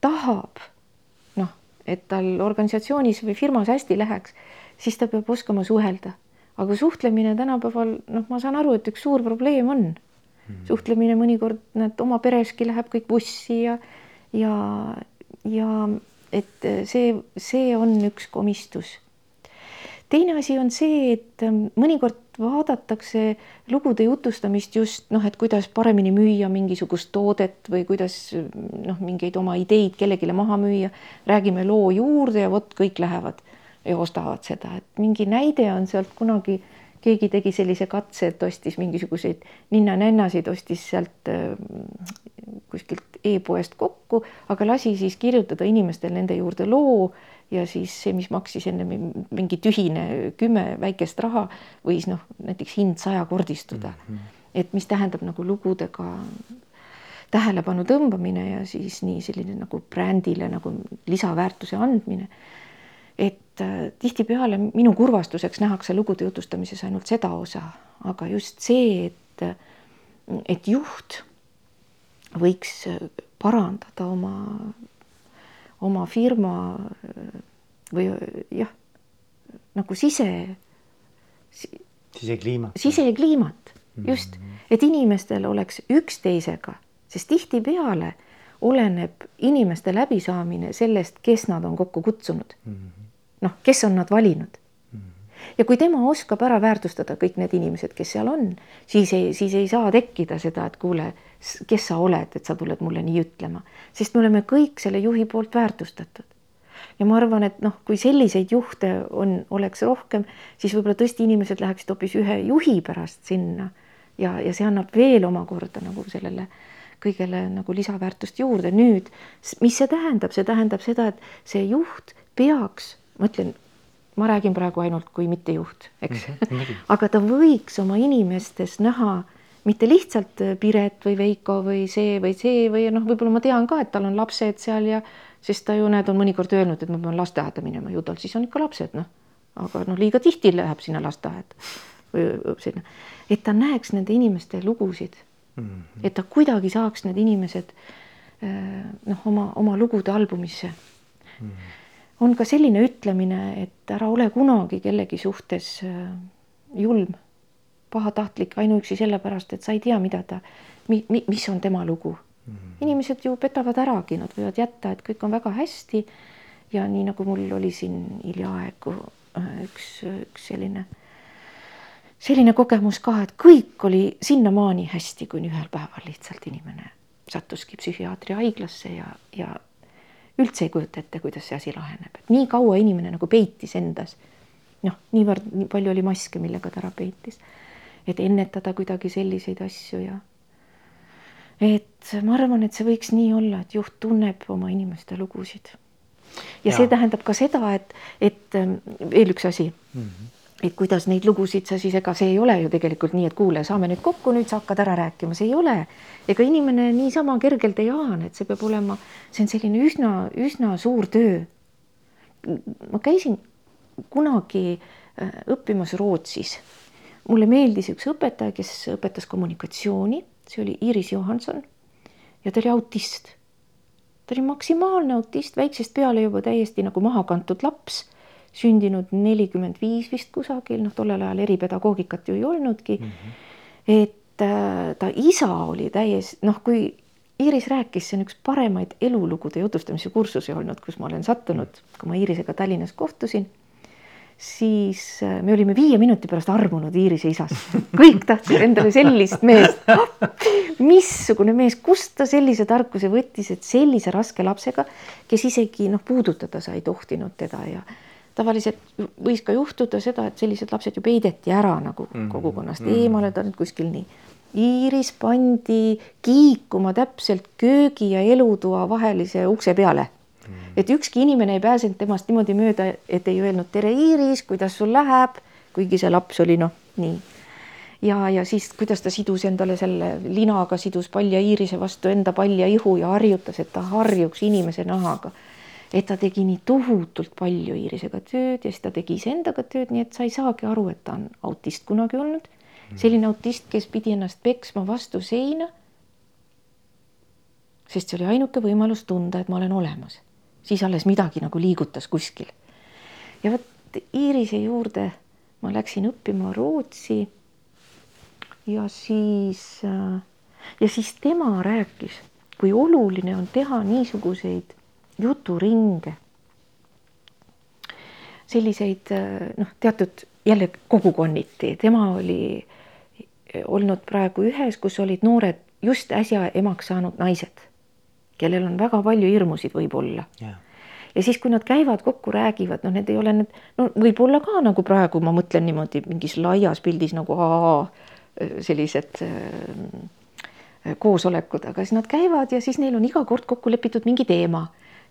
tahab et tal organisatsioonis või firmas hästi läheks, siis ta peab oskama suhelda. aga suhtlemine tänapäeval, noh, ma saan aru, et üks suur probleem on mm. -hmm. suhtlemine mõnikord, näed, oma pereski läheb kõik bussi ja, ja, ja et see, see on üks komistus teine asi on see, et ähm, mõnikord vaadatakse lugude jutustamist just noh, et kuidas paremini müüa mingisugust toodet või kuidas noh, mingeid oma ideid kellelegi maha müüa. räägime loo juurde ja vot kõik lähevad ja ostavad seda, et mingi näide on sealt kunagi keegi tegi sellise katse, et ostis mingisuguseid ninna-nännasid, ostis sealt äh, kuskilt e-poest kokku, aga lasi siis kirjutada inimestel nende juurde loo ja siis see, mis maksis enne mingi tühine kümme väikest raha, võis noh, näiteks hind sajakordistuda mm. -hmm. et mis tähendab nagu lugudega tähelepanu tõmbamine ja siis nii selline nagu brändile nagu lisaväärtuse andmine. et äh, tihtipeale minu kurvastuseks nähakse lugude jutustamises ainult seda osa, aga just see, et, et juht võiks parandada oma, oma firma või jah, nagu sise sisekliimat. sisekliimat, just, et inimestel oleks üksteisega sest tihtipeale oleneb inimeste läbisaamine sellest, kes nad on kokku kutsunud. noh, kes on nad valinud. ja kui tema oskab ära väärtustada kõik need inimesed, kes seal on, siis ei, siis ei saa tekkida seda, et kuule, kes sa oled, et sa tuled mulle nii ütlema, sest me oleme kõik selle juhi poolt väärtustatud ja ma arvan, et noh, kui selliseid juhte on, oleks rohkem, siis võib-olla tõesti inimesed läheksid hoopis ühe juhi pärast sinna ja, ja see annab veel omakorda nagu sellele äh, kõigele nagu lisaväärtust juurde. nüüd, mis see tähendab, see tähendab seda, et see juht peaks, ma ütlen, ma räägin praegu ainult kui mittejuht, eks mm. -hmm. aga ta võiks oma inimestes näha mitte lihtsalt äh, Piret või Veiko või see või see või noh, võib-olla ma tean ka, et tal on lapsed seal ja sest ta ju näed, on mõnikord öelnud, et ma pean lasteaeda minema, ju tal siis on ikka lapsed, noh. aga noh, liiga tihti läheb sinna lasteaeda või sinna, et ta näeks nende inimeste lugusid mm. -hmm. et ta kuidagi saaks need inimesed äh, noh, oma, oma lugude albumisse mm. -hmm. on ka selline ütlemine, et ära ole kunagi kellegi suhtes äh, julm, pahatahtlik ainuüksi sellepärast, et sa ei tea, mida ta, mi-, mi-, mis on tema lugu. -hmm. inimesed ju petavad äragi, nad võivad jätta, et kõik on väga hästi ja nii nagu mul oli siin hiljaaegu äh, üks, üks selline selline kogemus ka, et kõik oli sinnamaani hästi, kuni ühel päeval lihtsalt inimene sattuski psühhiaatri haiglasse ja, ja üldse ei kujuta ette, kuidas see asi laheneb, et nii kaua inimene nagu peitis endas. noh, niivõrd nii palju oli maske, millega ta ära peitis, et ennetada kuidagi selliseid asju ja et ma arvan, et see võiks nii olla, et juht tunneb oma inimeste lugusid. ja, ja. see tähendab ka seda, et, et veel üks asi mm. -hmm et kuidas neid lugusid sa siis, ega see ei ole ju tegelikult nii, et kuule, saame nüüd kokku, nüüd sa hakkad ära rääkima, see ei ole. ega inimene niisama kergelt ei aane, et see peab olema, see on selline üsna, üsna suur töö. ma käisin kunagi äh, õppimas Rootsis. Mulle meeldis üks õpetaja, kes õpetas kommunikatsiooni, see oli Iris Johanson ja ta oli autist. ta oli maksimaalne autist, väiksest peale juba täiesti nagu maha kantud laps sündinud nelikümmend viis vist kusagil, noh, tollel ajal eripedagoogikat ju ei olnudki mm. -hmm. et äh, ta isa oli täiesti noh, kui Iiris rääkis, see on üks paremaid elulugude jutustamise kursusi olnud, kus ma olen sattunud, kui ma Iirisega Tallinnas kohtusin siis äh, me olime viie minuti pärast armunud Iirise isast, kõik tahtsid endale sellist meest. missugune mees, kust ta sellise tarkuse võttis, et sellise raske lapsega, kes isegi noh, puudutada sa ei tohtinud teda ja tavaliselt võis ka juhtuda seda, et sellised lapsed ju peideti ära nagu -hmm. kogukonnast -hmm. eemale, ta on kuskil nii. Iiris pandi kiikuma täpselt köögi ja elutoa vahelise ukse peale. Et ükski inimene ei pääsenud temast niimoodi mööda, et ei öelnud tere, Iiris, kuidas sul läheb, kuigi see laps oli noh, nii. ja, ja siis, kuidas ta sidus endale selle linaga, sidus palja Iirise vastu enda palja ihu ja harjutas, et ta harjuks inimese nahaga et ta tegi nii tohutult palju Iirisega tööd ja siis ta tegi iseendaga tööd, nii et sa ei saagi aru, et ta on autist kunagi olnud. selline autist, kes pidi ennast peksma vastu seina. sest see oli ainuke võimalus tunda, et ma olen olemas, siis alles midagi nagu liigutas kuskil. ja vot Iirise juurde ma läksin õppima Rootsi. ja siis, ja siis tema rääkis, kui oluline on teha niisuguseid juturinge, selliseid noh, teatud jälle kogukonniti, tema oli olnud praegu ühes, kus olid noored just äsja emaks saanud naised, kellel on väga palju hirmusid võib-olla yeah. ja siis, kui nad käivad kokku, räägivad, noh, need ei ole need, no võib-olla ka nagu praegu ma mõtlen niimoodi mingis laias pildis nagu aa, sellised äh, koosolekud, aga siis nad käivad ja siis neil on iga kord kokku lepitud mingi teema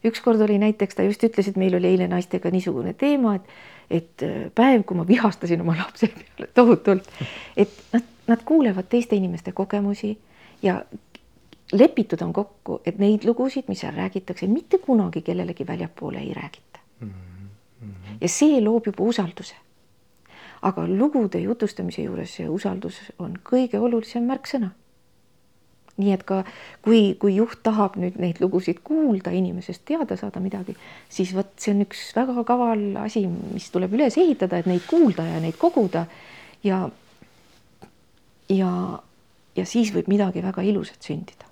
ükskord oli näiteks, ta just ütles, et meil oli eile naistega niisugune teema, et, et äh, päev, kui ma vihastasin oma lapse peale tohutult, et nad, nad kuulevad teiste inimeste kogemusi ja lepitud on kokku, et neid lugusid, mis seal räägitakse, mitte kunagi kellelegi väljapoole ei räägita mm. -hmm. ja see loob juba usalduse. aga lugude jutustamise juures see usaldus on kõige olulisem märksõna. nii et ka kui, kui juht tahab nüüd neid lugusid kuulda, inimesest teada saada midagi, siis vot see on üks väga kaval asi, mis tuleb üles ehitada, et neid kuulda ja neid koguda ja ja, ja siis võib midagi väga ilusat sündida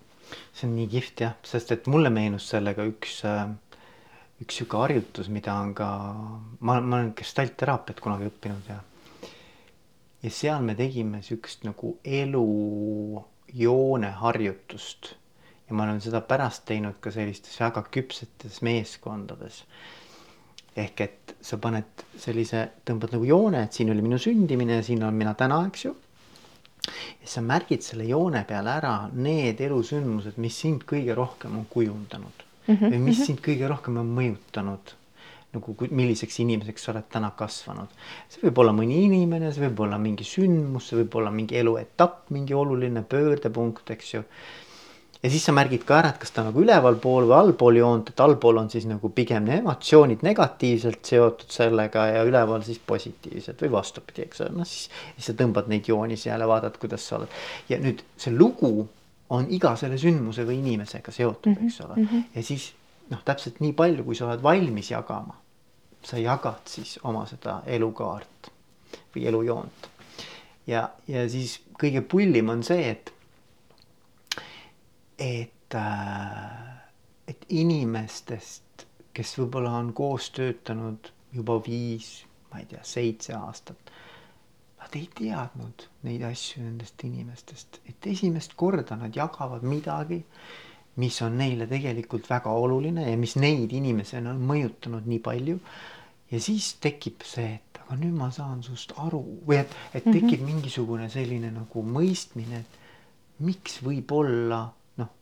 see on nii kihvt jah, sest et mulle meenus sellega üks, äh, üks sihuke harjutus, mida on ka, ma, ma olen gestaltteraapiat kunagi õppinud ja. ja seal me tegime sihukest nagu elujoone harjutust. ja ma olen seda pärast teinud ka sellistes väga küpsetes meeskondades. ehk et sa paned sellise, tõmbad nagu joone, et siin oli minu sündimine siin olen mina täna, eks ju ja sa märgid selle joone peal ära need elusündmused, mis sind kõige rohkem on kujundanud mm -hmm. või mis -hmm. sind kõige rohkem on mõjutanud nagu milliseks inimeseks sa oled täna kasvanud. see võib olla mõni inimene, see võib olla mingi sündmus, see võib olla mingi eluetapp, mingi oluline pöördepunkt, eks ju ja siis sa märgid ka ära, et kas ta nagu ülevalpool või allpool joont, et allpool on siis nagu pigem emotsioonid negatiivselt seotud sellega ja üleval siis positiivselt või vastupidi, eks ole, noh siis, siis sa tõmbad neid jooni seal ja vaatad, kuidas sa oled. ja nüüd see lugu on iga selle sündmuse või inimesega seotud, mhm, eks ole mm, -hmm. ja siis noh, täpselt nii palju, kui sa oled valmis jagama, sa jagad siis oma seda elukaart või elujoont. ja, ja siis kõige pullim on see, et et, äh, et inimestest, kes võib-olla on koos töötanud juba viis, ma ei tea, seitse aastat. Nad ei teadnud neid asju nendest inimestest, et esimest korda nad jagavad midagi, mis on neile tegelikult väga oluline ja mis neid inimesena on mõjutanud nii palju. ja siis tekib see, et aga nüüd ma saan sinust aru või et, et tekib mm -hmm. mingisugune selline nagu mõistmine, et miks võib olla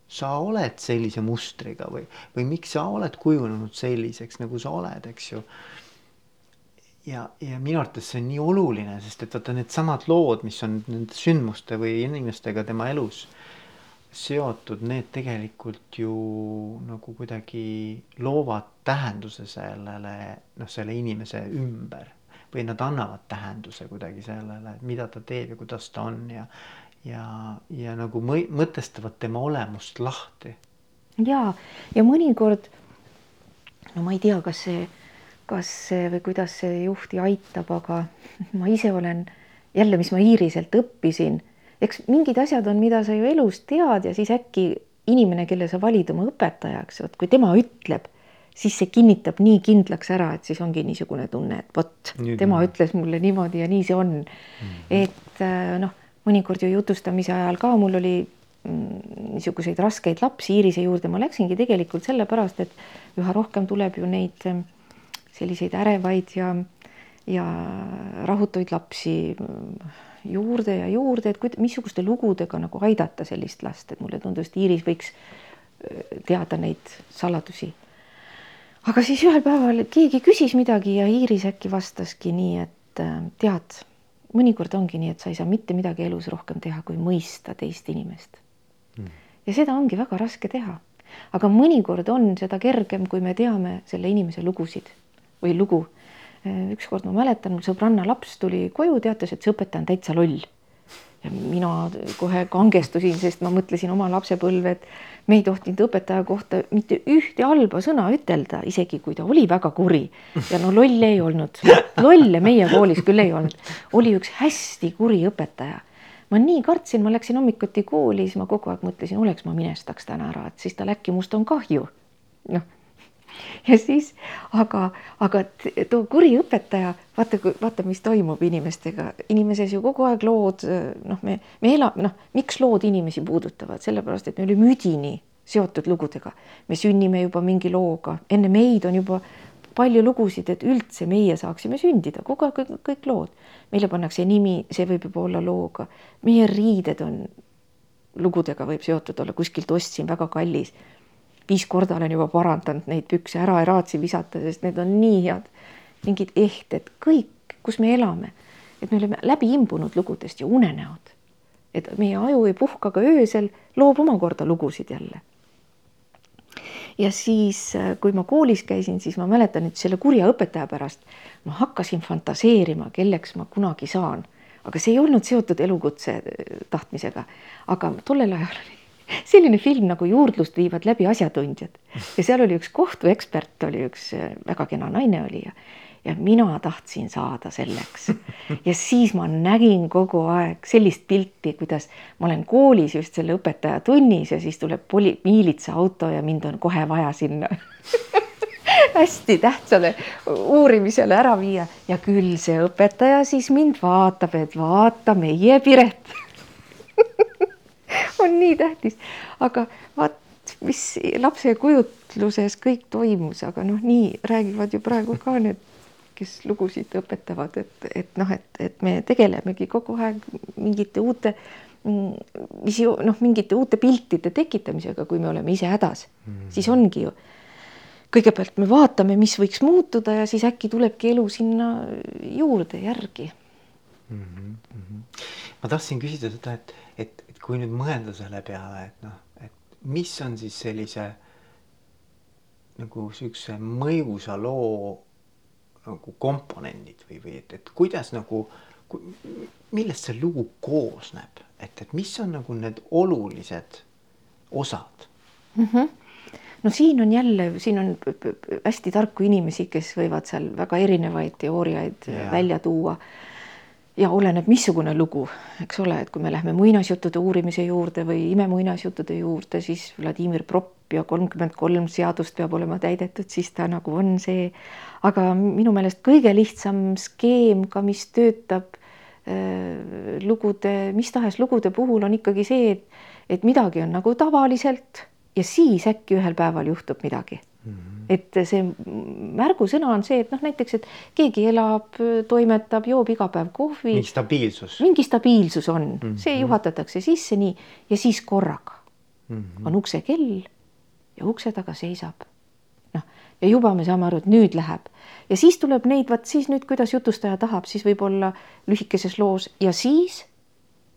sa oled sellise mustriga või, või miks sa oled kujunenud selliseks, nagu sa oled, eks ju. ja, ja minu arvates see on nii oluline, sest et vaata needsamad lood, mis on nende sündmuste või inimestega tema elus seotud, need tegelikult ju nagu kuidagi loovad tähenduse sellele, noh, selle inimese ümber või nad annavad tähenduse kuidagi sellele, mida ta teeb ja kuidas ta on ja ja, ja nagu mõi-, mõtestavad tema olemust lahti. ja, ja mõnikord no ma ei tea, kas see, kas see või kuidas see juhti aitab, aga ma ise olen jälle, mis ma Iiriselt õppisin, eks mingid asjad on, mida sa ju elus tead ja siis äkki inimene, kelle sa valid oma õpetajaks, vot kui tema ütleb, siis see kinnitab nii kindlaks ära, et siis ongi niisugune tunne, et vot tema ütles mulle niimoodi ja nii see on mm. -hmm. et äh, noh mõnikord ju jutustamise ajal ka mul oli mm, niisuguseid raskeid lapsi Iirise juurde, ma läksingi tegelikult sellepärast, et üha rohkem tuleb ju neid mm, selliseid ärevaid ja, ja rahutuid lapsi mm, juurde ja juurde, et kuid-, missuguste lugudega nagu aidata sellist last, et mulle tundus, et Iiris võiks teada neid saladusi. aga siis ühel päeval keegi küsis midagi ja Iiris äkki vastaski nii, et tead mõnikord ongi nii, et sa ei saa mitte midagi elus rohkem teha, kui mõista teist inimest mm.. ja seda ongi väga raske teha. aga mõnikord on seda kergem, kui me teame selle inimese lugusid või lugu. Äh, ükskord ma mäletan, sõbranna laps tuli koju, teatas, et see õpetaja on täitsa loll mina kohe kangestusin, sest ma mõtlesin oma lapsepõlve, et me ei tohtinud õpetaja kohta mitte ühte halba sõna ütelda, isegi kui ta oli väga kuri. ja no lolle ei olnud, lolle meie koolis küll ei olnud, oli üks hästi kuri õpetaja. ma nii kartsin, ma läksin hommikuti kooli, siis ma kogu aeg mõtlesin, oleks ma minestaks täna ära, et siis tal äkki must on kahju. noh ja siis, aga, aga too kuri õpetaja, vaata, vaata, mis toimub inimestega, inimeses ju kogu aeg lood, noh, me, me elame, noh, miks lood inimesi puudutavad, sellepärast et me oleme üdini seotud lugudega. me sünnime juba mingi looga, enne meid on juba palju lugusid, et üldse meie saaksime sündida, kogu aeg kõik, kõik lood. meile pannakse nimi, see võib juba olla looga. meie riided on lugudega võib seotud olla, kuskilt ostsin väga kallis viis korda olen juba parandanud neid pükse, ära ei raatsi visata, sest need on nii head, mingid ehted, kõik, kus me elame, et me oleme läbi imbunud lugudest ja unenäod. et meie aju ei puhka ka öösel, loob omakorda lugusid jälle. ja siis, kui ma koolis käisin, siis ma mäletan, et selle kurja õpetaja pärast ma hakkasin fantaseerima, kelleks ma kunagi saan, aga see ei olnud seotud elukutse tahtmisega, aga tollel ajal oli selline film nagu Juurdlust viivad läbi asjatundjad. Ja seal oli üks kohtuekspert, oli üks äh, väga kena naine oli ja ja mina tahtsin saada selleks. ja siis ma nägin kogu aeg sellist pilti, kuidas ma olen koolis just selle õpetaja tunnis ja siis tuleb poli-, miilitsa auto ja mind on kohe vaja sinna. Hästi tähtsale uurimisele ära viia. Ja küll see õpetaja siis mind vaatab, et vaata meie Piret on nii tähtis, aga vaat, mis lapse kujutluses kõik toimus, aga noh, nii räägivad ju praegu ka need, kes lugusid õpetavad, et, et noh, et, et me tegelemegi kogu aeg mingite uute visio-, noh, mingite uute piltide tekitamisega, kui me oleme ise hädas mm, siis ongi ju kõigepealt me vaatame, mis võiks muutuda ja siis äkki tulebki elu sinna juurde järgi mm. -hmm. ma tahtsin küsida seda, et, et kui nüüd mõelda selle peale, et noh, et mis on siis sellise nagu siukse mõjusa loo nagu komponendid või, või et, et kuidas nagu, millest see lugu koosneb, et, et mis on nagu need olulised osad mm? -hmm no siin on jälle, siin on hästi tarku inimesi, kes võivad seal väga erinevaid teooriaid ja. välja tuua ja oleneb, missugune lugu, eks ole, et kui me lähme muinasjuttude uurimise juurde või imemuinasjuttude juurde, siis Vladimir Propp ja kolmkümmend kolm seadust peab olema täidetud, siis ta nagu on see. aga minu meelest kõige lihtsam skeem ka, mis töötab äh, lugude, mis tahes lugude puhul on ikkagi see, et, et midagi on nagu tavaliselt ja siis äkki ühel päeval juhtub midagi. Et see märgusõna on see, et noh, näiteks, et keegi elab, toimetab, joob iga päev kohvi. mingi stabiilsus. mingi stabiilsus on mm, -hmm. see juhatatakse sisse nii ja siis korraga mm -hmm. on uksekell ja ukse taga seisab. noh, ja juba me saame aru, et nüüd läheb ja siis tuleb neid, vot siis nüüd, kuidas jutustaja tahab, siis võib-olla lühikeses loos ja siis,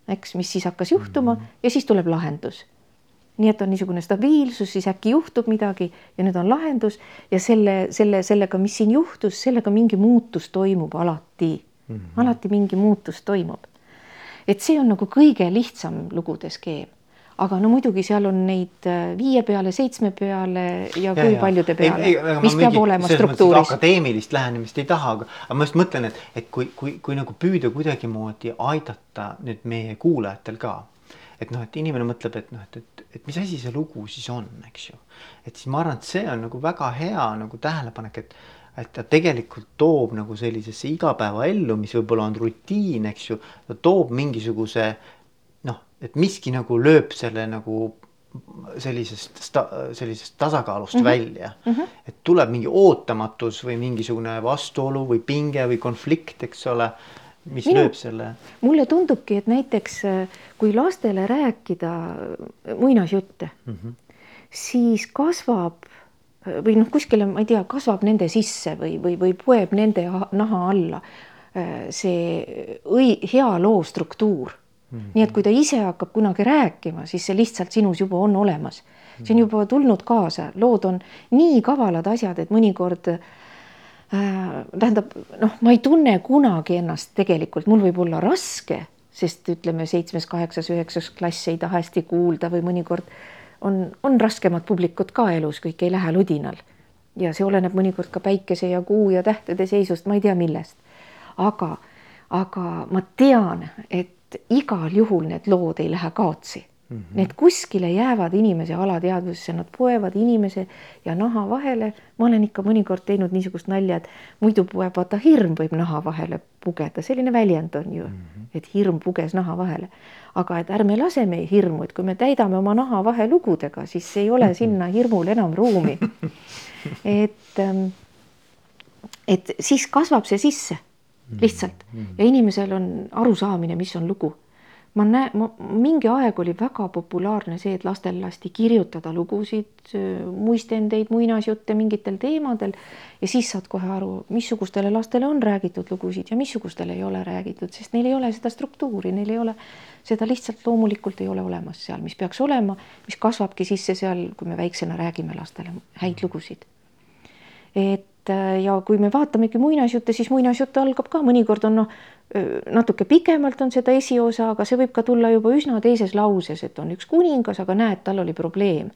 eks, mis siis hakkas juhtuma mm -hmm. ja siis tuleb lahendus nii et on niisugune stabiilsus, siis äkki juhtub midagi ja nüüd on lahendus ja selle, selle, sellega, mis siin juhtus, sellega mingi muutus toimub alati mm, -hmm. alati mingi muutus toimub. et see on nagu kõige lihtsam lugude skeem aga no muidugi seal on neid äh, viie peale, seitsme peale ja, ja kui ja. paljude peale, mis peab mingi, olema struktuuris. akadeemilist lähenemist ei taha, aga, aga ma just mõtlen, et, et kui, kui, kui nagu püüda kuidagimoodi aidata nüüd meie kuulajatel ka et noh, et inimene mõtleb, et noh, et, et, et mis asi see lugu siis on, eks ju. et siis ma arvan, et see on nagu väga hea nagu tähelepanek, et, et ta tegelikult toob nagu sellisesse igapäevaellu, mis võib-olla on rutiin, eks ju, ta toob mingisuguse noh, et miski nagu lööb selle nagu sellisest, sellisest tasakaalust mm -hmm. välja mm. -hmm. et tuleb mingi ootamatus või mingisugune vastuolu või pinge või konflikt, eks ole mis Minu, lööb selle? mulle tundubki, et näiteks kui lastele rääkida muinasjutte mm, -hmm. siis kasvab või noh, kuskile, ma ei tea, kasvab nende sisse või, või, või poeb nende naha alla see õi-, hea loo struktuur mm. -hmm. nii et kui ta ise hakkab kunagi rääkima, siis see lihtsalt sinus juba on olemas. see on mhm. juba tulnud kaasa, lood on nii kavalad asjad, et mõnikord äh, Äh, tähendab, noh, ma ei tunne kunagi ennast tegelikult, mul võib olla raske, sest ütleme, seitsmes, kaheksas, üheksas klass ei taha hästi kuulda või mõnikord on, on raskemat publikut ka elus, kõik ei lähe ludinal. ja see oleneb mõnikord ka päikese ja kuu ja tähtede seisust, ma ei tea, millest. aga, aga ma tean, et igal juhul need lood ei lähe kaotsi Mm -hmm. Need kuskile jäävad inimese alateadvusesse, nad poevad inimese ja naha vahele. ma olen ikka mõnikord teinud niisugust nalja, et muidu poeb, vaata hirm võib naha vahele pugeda, selline väljend on ju mm, -hmm. et hirm puges naha vahele. aga et ärme laseme hirmu, et kui me täidame oma naha vahe lugudega, siis ei ole sinna hirmul enam ruumi. et, ähm, et siis kasvab see sisse lihtsalt -hmm. ja inimesel on arusaamine, mis on lugu ma näen, ma mingi aeg oli väga populaarne see, et lastel lasti kirjutada lugusid, muistendeid, muinasjutte mingitel teemadel ja siis saad kohe aru, missugustele lastele on räägitud lugusid ja missugustele ei ole räägitud, sest neil ei ole seda struktuuri, neil ei ole seda lihtsalt loomulikult ei ole olemas seal, mis peaks olema, mis kasvabki sisse seal, kui me väiksena räägime lastele häid lugusid. et ja kui me vaatamegi muinasjutte, siis muinasjutt algab ka mõnikord on noh, natuke pikemalt on seda esiosa, aga see võib ka tulla juba üsna teises lauses, et on üks kuningas, aga näed, tal oli probleem.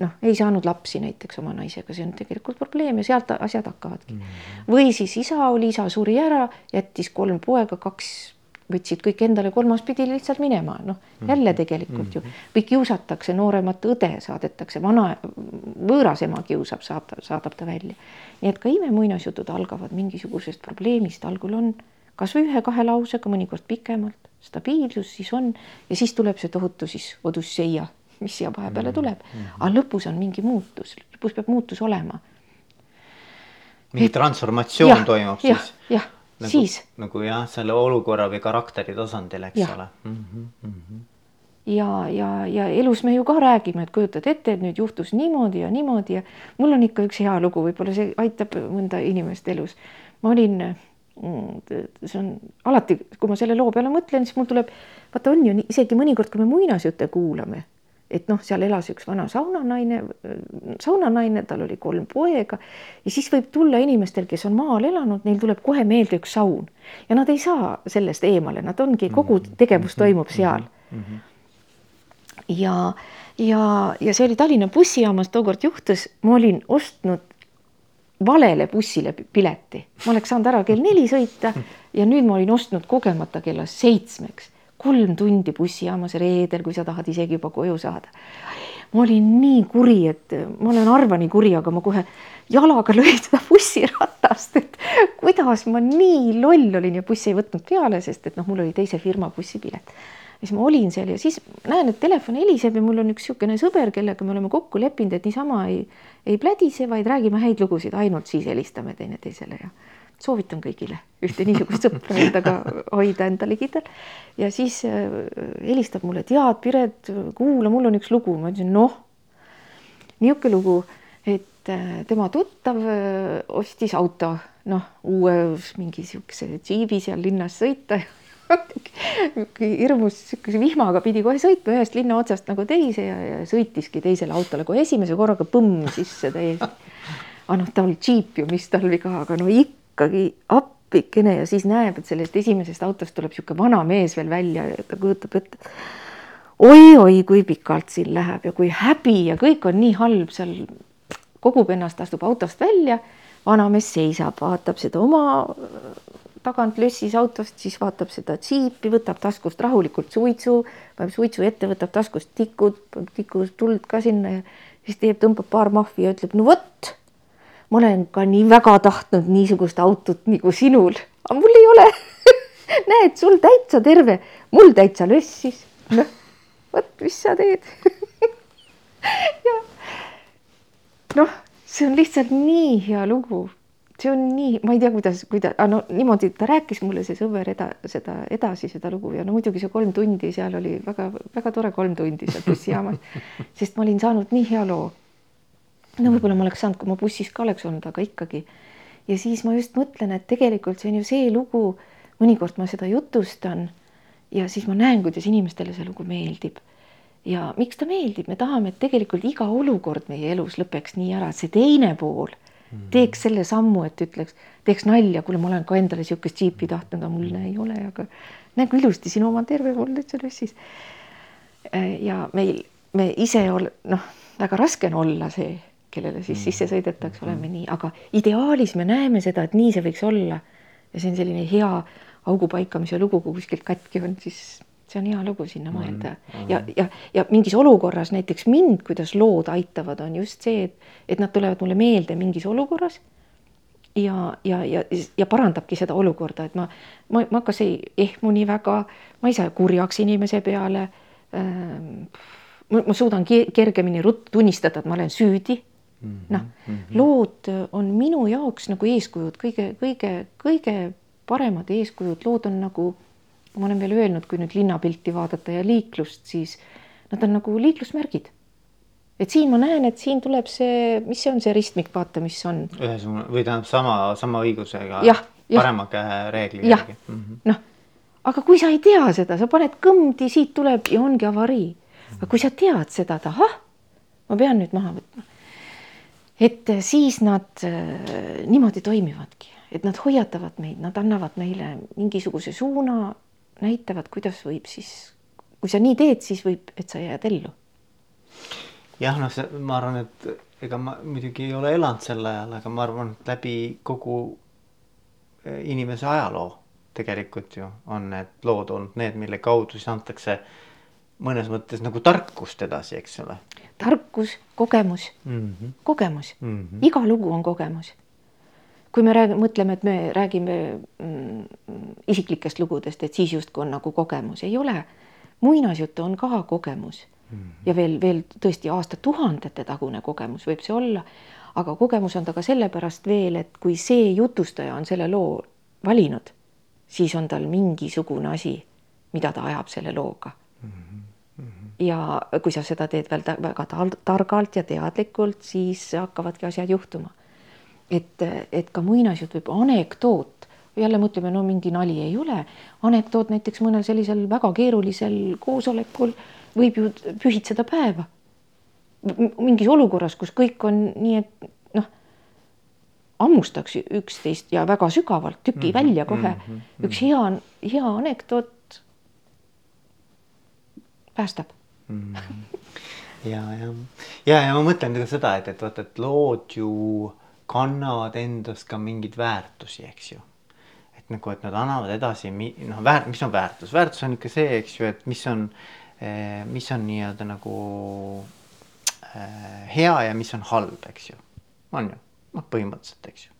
noh, ei saanud lapsi näiteks oma naisega, see on tegelikult probleem ja sealt asjad hakkavadki mm. -hmm. või siis isa oli, isa suri ära, jättis kolm poega, kaks võtsid kõik endale, kolmas pidi lihtsalt minema, noh jälle tegelikult ju või kiusatakse nooremat õde, saadetakse vana, võõras ema kiusab, saab, saadab ta välja. nii et ka imemuinasjutud algavad mingisugusest probleemist, algul on kasvõi ühe-kahe lausega, mõnikord pikemalt, stabiilsus siis on ja siis tuleb see tohutu siis odüsseia, mis siia vahepeale tuleb mm. -hmm. aga lõpus on mingi muutus, lõpus peab muutus olema. mingi et, transformatsioon ja, toimub ja, siis? jah, nagu, siis. nagu jah, selle olukorra või karakteri tasandil, eks ja. ole mm. -hmm, mm -hmm ja, ja, ja elus me ju ka räägime, et kujutad ette, et nüüd juhtus niimoodi ja niimoodi ja mul on ikka üks hea lugu, võib-olla see aitab mõnda inimest elus. ma olin see on alati, kui ma selle loo peale mõtlen, siis mul tuleb, vaata on ju nii, isegi mõnikord, kui me muinasjutte kuulame, et noh, seal elas üks vana saunanaine, saunanaine, tal oli kolm poega ja siis võib tulla inimestel, kes on maal elanud, neil tuleb kohe meelde üks saun ja nad ei saa sellest eemale, nad ongi, kogu mhm. tegevus mhm. toimub seal. Mhm. ja, ja, ja see oli Tallinna bussijaamas tookord juhtus, ma olin ostnud valele bussile pileti, ma oleks saanud ära kell neli sõita ja nüüd ma olin ostnud kogemata kella seitsmeks, kolm tundi bussijaamas reedel, kui sa tahad isegi juba koju saada. ma olin nii kuri, et ma olen harva nii kuri, aga ma kohe jalaga lõin seda bussiratast, et kuidas ma nii loll olin ja buss ei võtnud peale, sest et noh, mul oli teise firma bussipilet siis ma olin seal ja siis näen, et telefon heliseb ja mul on üks niisugune sõber, kellega me oleme kokku leppinud, et niisama ei, ei plädise, vaid räägime häid lugusid, ainult siis helistame teineteisele ja soovitan kõigile ühte niisugust sõpra endaga hoida enda ligidal. ja siis äh, helistab mulle, tead, Piret, kuula, mul on üks lugu, ma ütlesin, noh, niisugune lugu, et äh, tema tuttav äh, ostis auto, noh, uue mingi niisuguse džiibi seal linnas sõita hirmus niisuguse vihmaga pidi kohe sõitma ühest linna otsast nagu teise ja, ja sõitiski teisele autole kohe esimese korraga põmm sisse täiesti. aga noh, ta oli džiip ju, mis tal viga, aga no ikkagi appikene ja siis näeb, et sellest esimesest autost tuleb niisugune vana mees veel välja ja ta kujutab ette oi-oi, kui pikalt siin läheb ja kui häbi ja kõik on nii halb seal, kogub ennast, astub autost välja, vanamees seisab, vaatab seda oma tagant lössis autost, siis vaatab seda džiipi, võtab taskust rahulikult suitsu, paneb suitsu ette, võtab taskust tikud, tikust tuld ka sinna ja siis teeb, tõmbab paar mahvi ja ütleb, no vot, ma olen ka nii väga tahtnud niisugust autot nagu sinul, aga mul ei ole. Näed, sul täitsa terve, mul täitsa lössis. noh, vot, mis sa teed? Noh, see on lihtsalt nii hea lugu see on nii, ma ei tea, kuidas, kuida-, no niimoodi ta rääkis mulle, see sõber eda-, seda edasi, seda lugu ja no muidugi see kolm tundi seal oli väga-väga tore kolm tundi seal bussijaamas, sest ma olin saanud nii hea loo. no võib-olla ma oleks saanud, kui ma bussis ka oleks olnud, aga ikkagi. ja siis ma just mõtlen, et tegelikult see on ju see lugu, mõnikord ma seda jutustan ja siis ma näen, kuidas inimestele see lugu meeldib ja miks ta meeldib, me tahame, et tegelikult iga olukord meie elus lõpeks nii ära, see teine pool teeks selle sammu, et ütleks, teeks nalja, kuule, ma olen ka endale niisugust džiipi tahtnud, aga mul ei ole, aga näe kui ilusti sinu oma terve nüüd seal üssis. ja meil, me ise ol-, noh, väga raske on olla see, kellele siis sisse sõidetakse, oleme nii, aga ideaalis me näeme seda, et nii see võiks olla. ja see on selline hea augu paikamise lugu, kui kuskilt katki on, siis see on hea lugu sinna mõelda mm -hmm. ja, ja, ja mingis olukorras näiteks mind, kuidas lood aitavad, on just see, et, et nad tulevad mulle meelde mingis olukorras. ja, ja, ja, ja parandabki seda olukorda, et ma, ma, ma kas ei ehmu nii väga, ma ei saa kurjaks inimese peale ähm,. ma, ma suudan kergemini ruttu tunnistada, et ma olen süüdi mm -hmm.. noh, mhm. lood on minu jaoks nagu eeskujud, kõige, kõige, kõige paremad eeskujud, lood on nagu ma olen veel öelnud, kui nüüd linnapilti vaadata ja liiklust, siis nad on nagu liiklusmärgid. et siin ma näen, et siin tuleb see, mis see on, see ristmik, vaata, mis on. ühesugune või tähendab sama, sama õigusega. parema käe reegli järgi mm -hmm.. noh, aga kui sa ei tea seda, sa paned kõmdi, siit tuleb ja ongi avarii. aga kui sa tead seda, et ahah, ma pean nüüd maha võtma. et siis nad äh, niimoodi toimivadki, et nad hoiatavad meid, nad annavad meile mingisuguse suuna, näitavad, kuidas võib siis kui sa nii teed, siis võib, et sa jääd ellu. jah, noh, see, ma arvan, et ega ma muidugi ei ole elanud sel ajal, aga ma arvan, et läbi kogu eh, inimese ajaloo tegelikult ju on need lood olnud need, mille kaudu siis antakse mõnes mõttes nagu tarkust edasi, eks ole. tarkus, kogemus mm, -hmm. kogemus mm, -hmm. iga lugu on kogemus. Kui me räägime, mõtleme, et me räägime mm, isiklikest lugudest, et siis justkui on nagu kogemus, ei ole muinasjutt on ka kogemus mm -hmm. ja veel, veel tõesti aastatuhandete tagune kogemus võib see olla, aga kogemus on ta ka sellepärast veel, et kui see jutustaja on selle loo valinud, siis on tal mingisugune asi, mida ta ajab selle looga mm. -hmm. ja kui sa seda teed veel väga targalt ja teadlikult, siis hakkavadki asjad juhtuma. Et, et ka muinasjutt võib anekdoot jälle mõtleme, no mingi nali ei ole. anekdoot näiteks mõnel sellisel väga keerulisel koosolekul võib ju pühitseda päeva. mingis olukorras, kus kõik on nii, et noh, hammustaks üksteist ja väga sügavalt tüki mm -hmm, välja kohe mm. -hmm, üks hea, hea anekdoot päästab mm. -hmm. ja, ja, ja, ja ma mõtlen ka seda, et, et vaata, et lood ju kannavad endas ka mingeid väärtusi, eks ju nagu, et nad annavad edasi, noh, väär-, mis on väärtus, väärtus on ikka see, eks ju, et mis on, eh, mis on nii-öelda nagu äh, hea ja mis on halb, eks ju. on ju, noh, põhimõtteliselt, eks ju.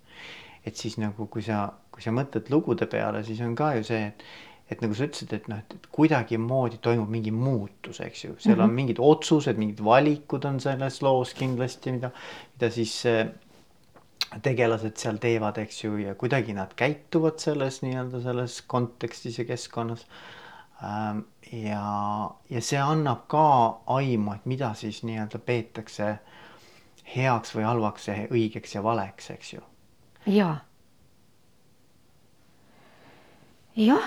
et siis nagu, kui sa, kui sa mõtled lugude peale, siis on ka ju see, et et nagu sa ütlesid, et noh, et kuidagimoodi toimub mingi muutus, eks ju, seal mm -hmm. on mingid otsused, mingid valikud on selles loos kindlasti, mida, mida siis äh, tegelased seal teevad, eks ju, ja kuidagi nad käituvad selles nii-öelda selles kontekstis ja keskkonnas. Ähm, ja, ja see annab ka aimu, et mida siis nii-öelda peetakse heaks või halvaks ja õigeks ja valeks, eks ju. ja. jah,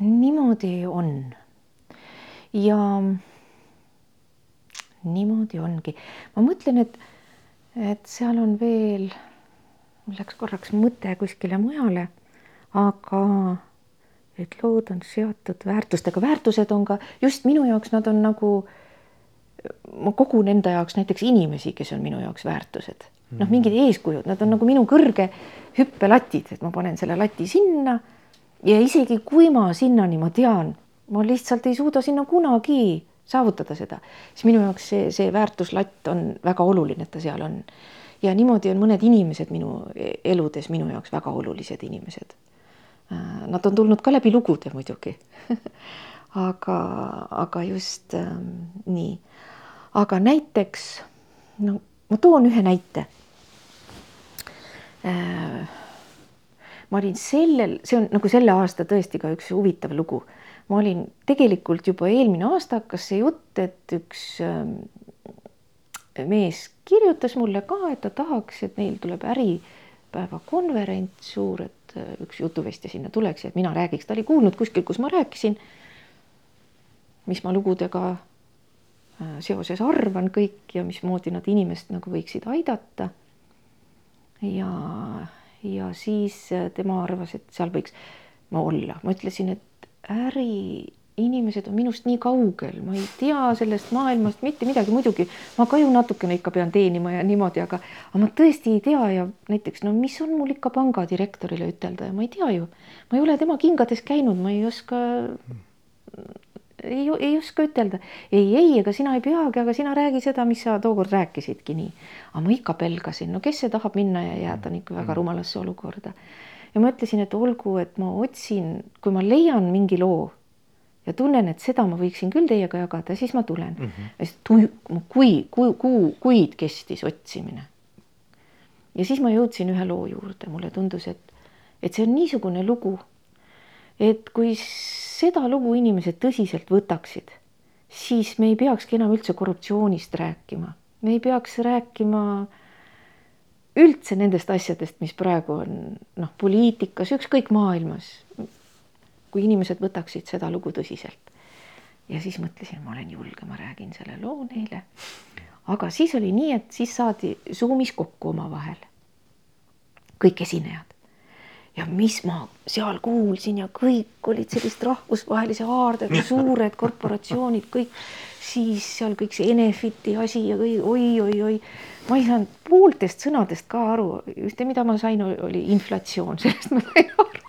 niimoodi on. ja niimoodi ongi. ma mõtlen, et, et seal on veel mul läks korraks mõte kuskile mujale, aga et lood on seotud väärtustega, väärtused on ka just minu jaoks, nad on nagu, ma kogun enda jaoks näiteks inimesi, kes on minu jaoks väärtused, noh, mingid eeskujud, nad on nagu minu kõrge hüppelatid, et ma panen selle lati sinna ja isegi kui ma sinnani, ma tean, ma lihtsalt ei suuda sinna kunagi saavutada seda, siis minu jaoks see, see väärtuslatt on väga oluline, et ta seal on ja niimoodi on mõned inimesed minu eludes minu jaoks väga olulised inimesed. Äh, nad on tulnud ka läbi lugude muidugi aga, aga just ähm, nii. aga näiteks no ma toon ühe näite äh,. ma olin sellel, see on nagu selle aasta tõesti ka üks huvitav lugu. ma olin tegelikult juba eelmine aasta hakkas see jutt, et üks ähm, mees kirjutas mulle ka, et ta tahaks, et neil tuleb äripäeva konverents suur, et äh, üks jutuvestja sinna tuleks ja et mina räägiks, ta oli kuulnud kuskil, kus ma rääkisin, mis ma lugudega äh, seoses arvan kõik ja mismoodi nad inimest nagu võiksid aidata. ja, ja siis äh, tema arvas, et seal võiks ma olla, ma ütlesin, et äri inimesed on minust nii kaugel, ma ei tea sellest maailmast mitte midagi, muidugi ma ka ju natukene ikka pean teenima ja niimoodi, aga, aga ma tõesti ei tea ja näiteks no mis on mul ikka pangadirektorile ütelda ja ma ei tea ju, ma ei ole tema kingades käinud, ma ei oska, ei, ei oska ütelda. ei, ei, ega sina ei peagi, aga sina räägi seda, mis sa tookord rääkisidki nii. aga ma ikka pelgasin, no kes see tahab minna ja jääda ikka väga rumalasse olukorda. ja ma ütlesin, et olgu, et ma otsin, kui ma leian mingi loo ja tunnen, et seda ma võiksin küll teiega jagada, siis ma tulen mm. -hmm. kui, kui, kuu, kuid kestis otsimine. ja siis ma jõudsin ühe loo juurde, mulle tundus, et, et see on niisugune lugu, et kui seda lugu inimesed tõsiselt võtaksid, siis me ei peakski enam üldse korruptsioonist rääkima, me ei peaks rääkima üldse nendest asjadest, mis praegu on noh, poliitikas, ükskõik maailmas. Kui inimesed võtaksid seda lugu tõsiselt. ja siis mõtlesin, ma olen julge, ma räägin selle loo neile. aga siis oli nii, et siis saadi Zoomis kokku omavahel kõik esinejad ja mis ma seal kuulsin ja kõik olid sellist rahvusvahelise haardega suured korporatsioonid, kõik siis seal kõik see Enefiti asi ja kõik oi-oi-oi. ma ei saanud pooltest sõnadest ka aru, ühte, mida ma sain, oli inflatsioon, sellest ma sain aru.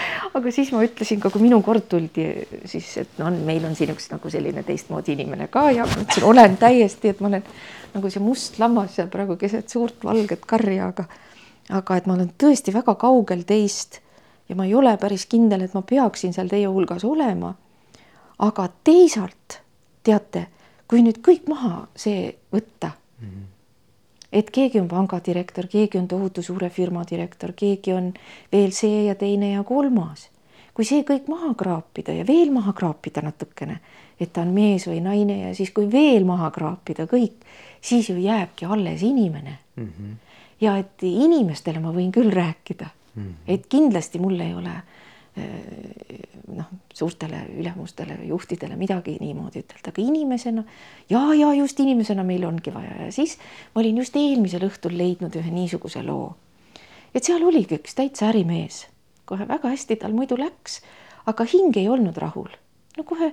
aga siis ma ütlesin ka, kui minu kord tuldi, siis et no meil on siin üks nagu selline teistmoodi inimene ka ja ma ütlesin, olen täiesti, et ma olen nagu see must lammas seal praegu keset suurt valget karja, aga aga et ma olen tõesti väga kaugel teist ja ma ei ole päris kindel, et ma peaksin seal teie hulgas olema. aga teisalt teate, kui nüüd kõik maha see võtta mm, -hmm. Et keegi on pangadirektor, keegi on tohutu suure firma direktor, keegi on veel see ja teine ja kolmas, kui see kõik maha kraapida ja veel maha kraapida natukene, et ta on mees või naine ja siis, kui veel maha kraapida kõik, siis ju jääbki alles inimene mm. -hmm ja et inimestele ma võin küll rääkida mm, -hmm. et kindlasti mul ei ole eh, noh, suurtele ülemustele juhtidele midagi niimoodi ütelda, aga inimesena ja, ja just inimesena meil ongi vaja ja siis ma olin just eelmisel õhtul leidnud ühe niisuguse loo. et seal oligi üks täitsa ärimees, kohe väga hästi tal muidu läks, aga hing ei olnud rahul. no kohe,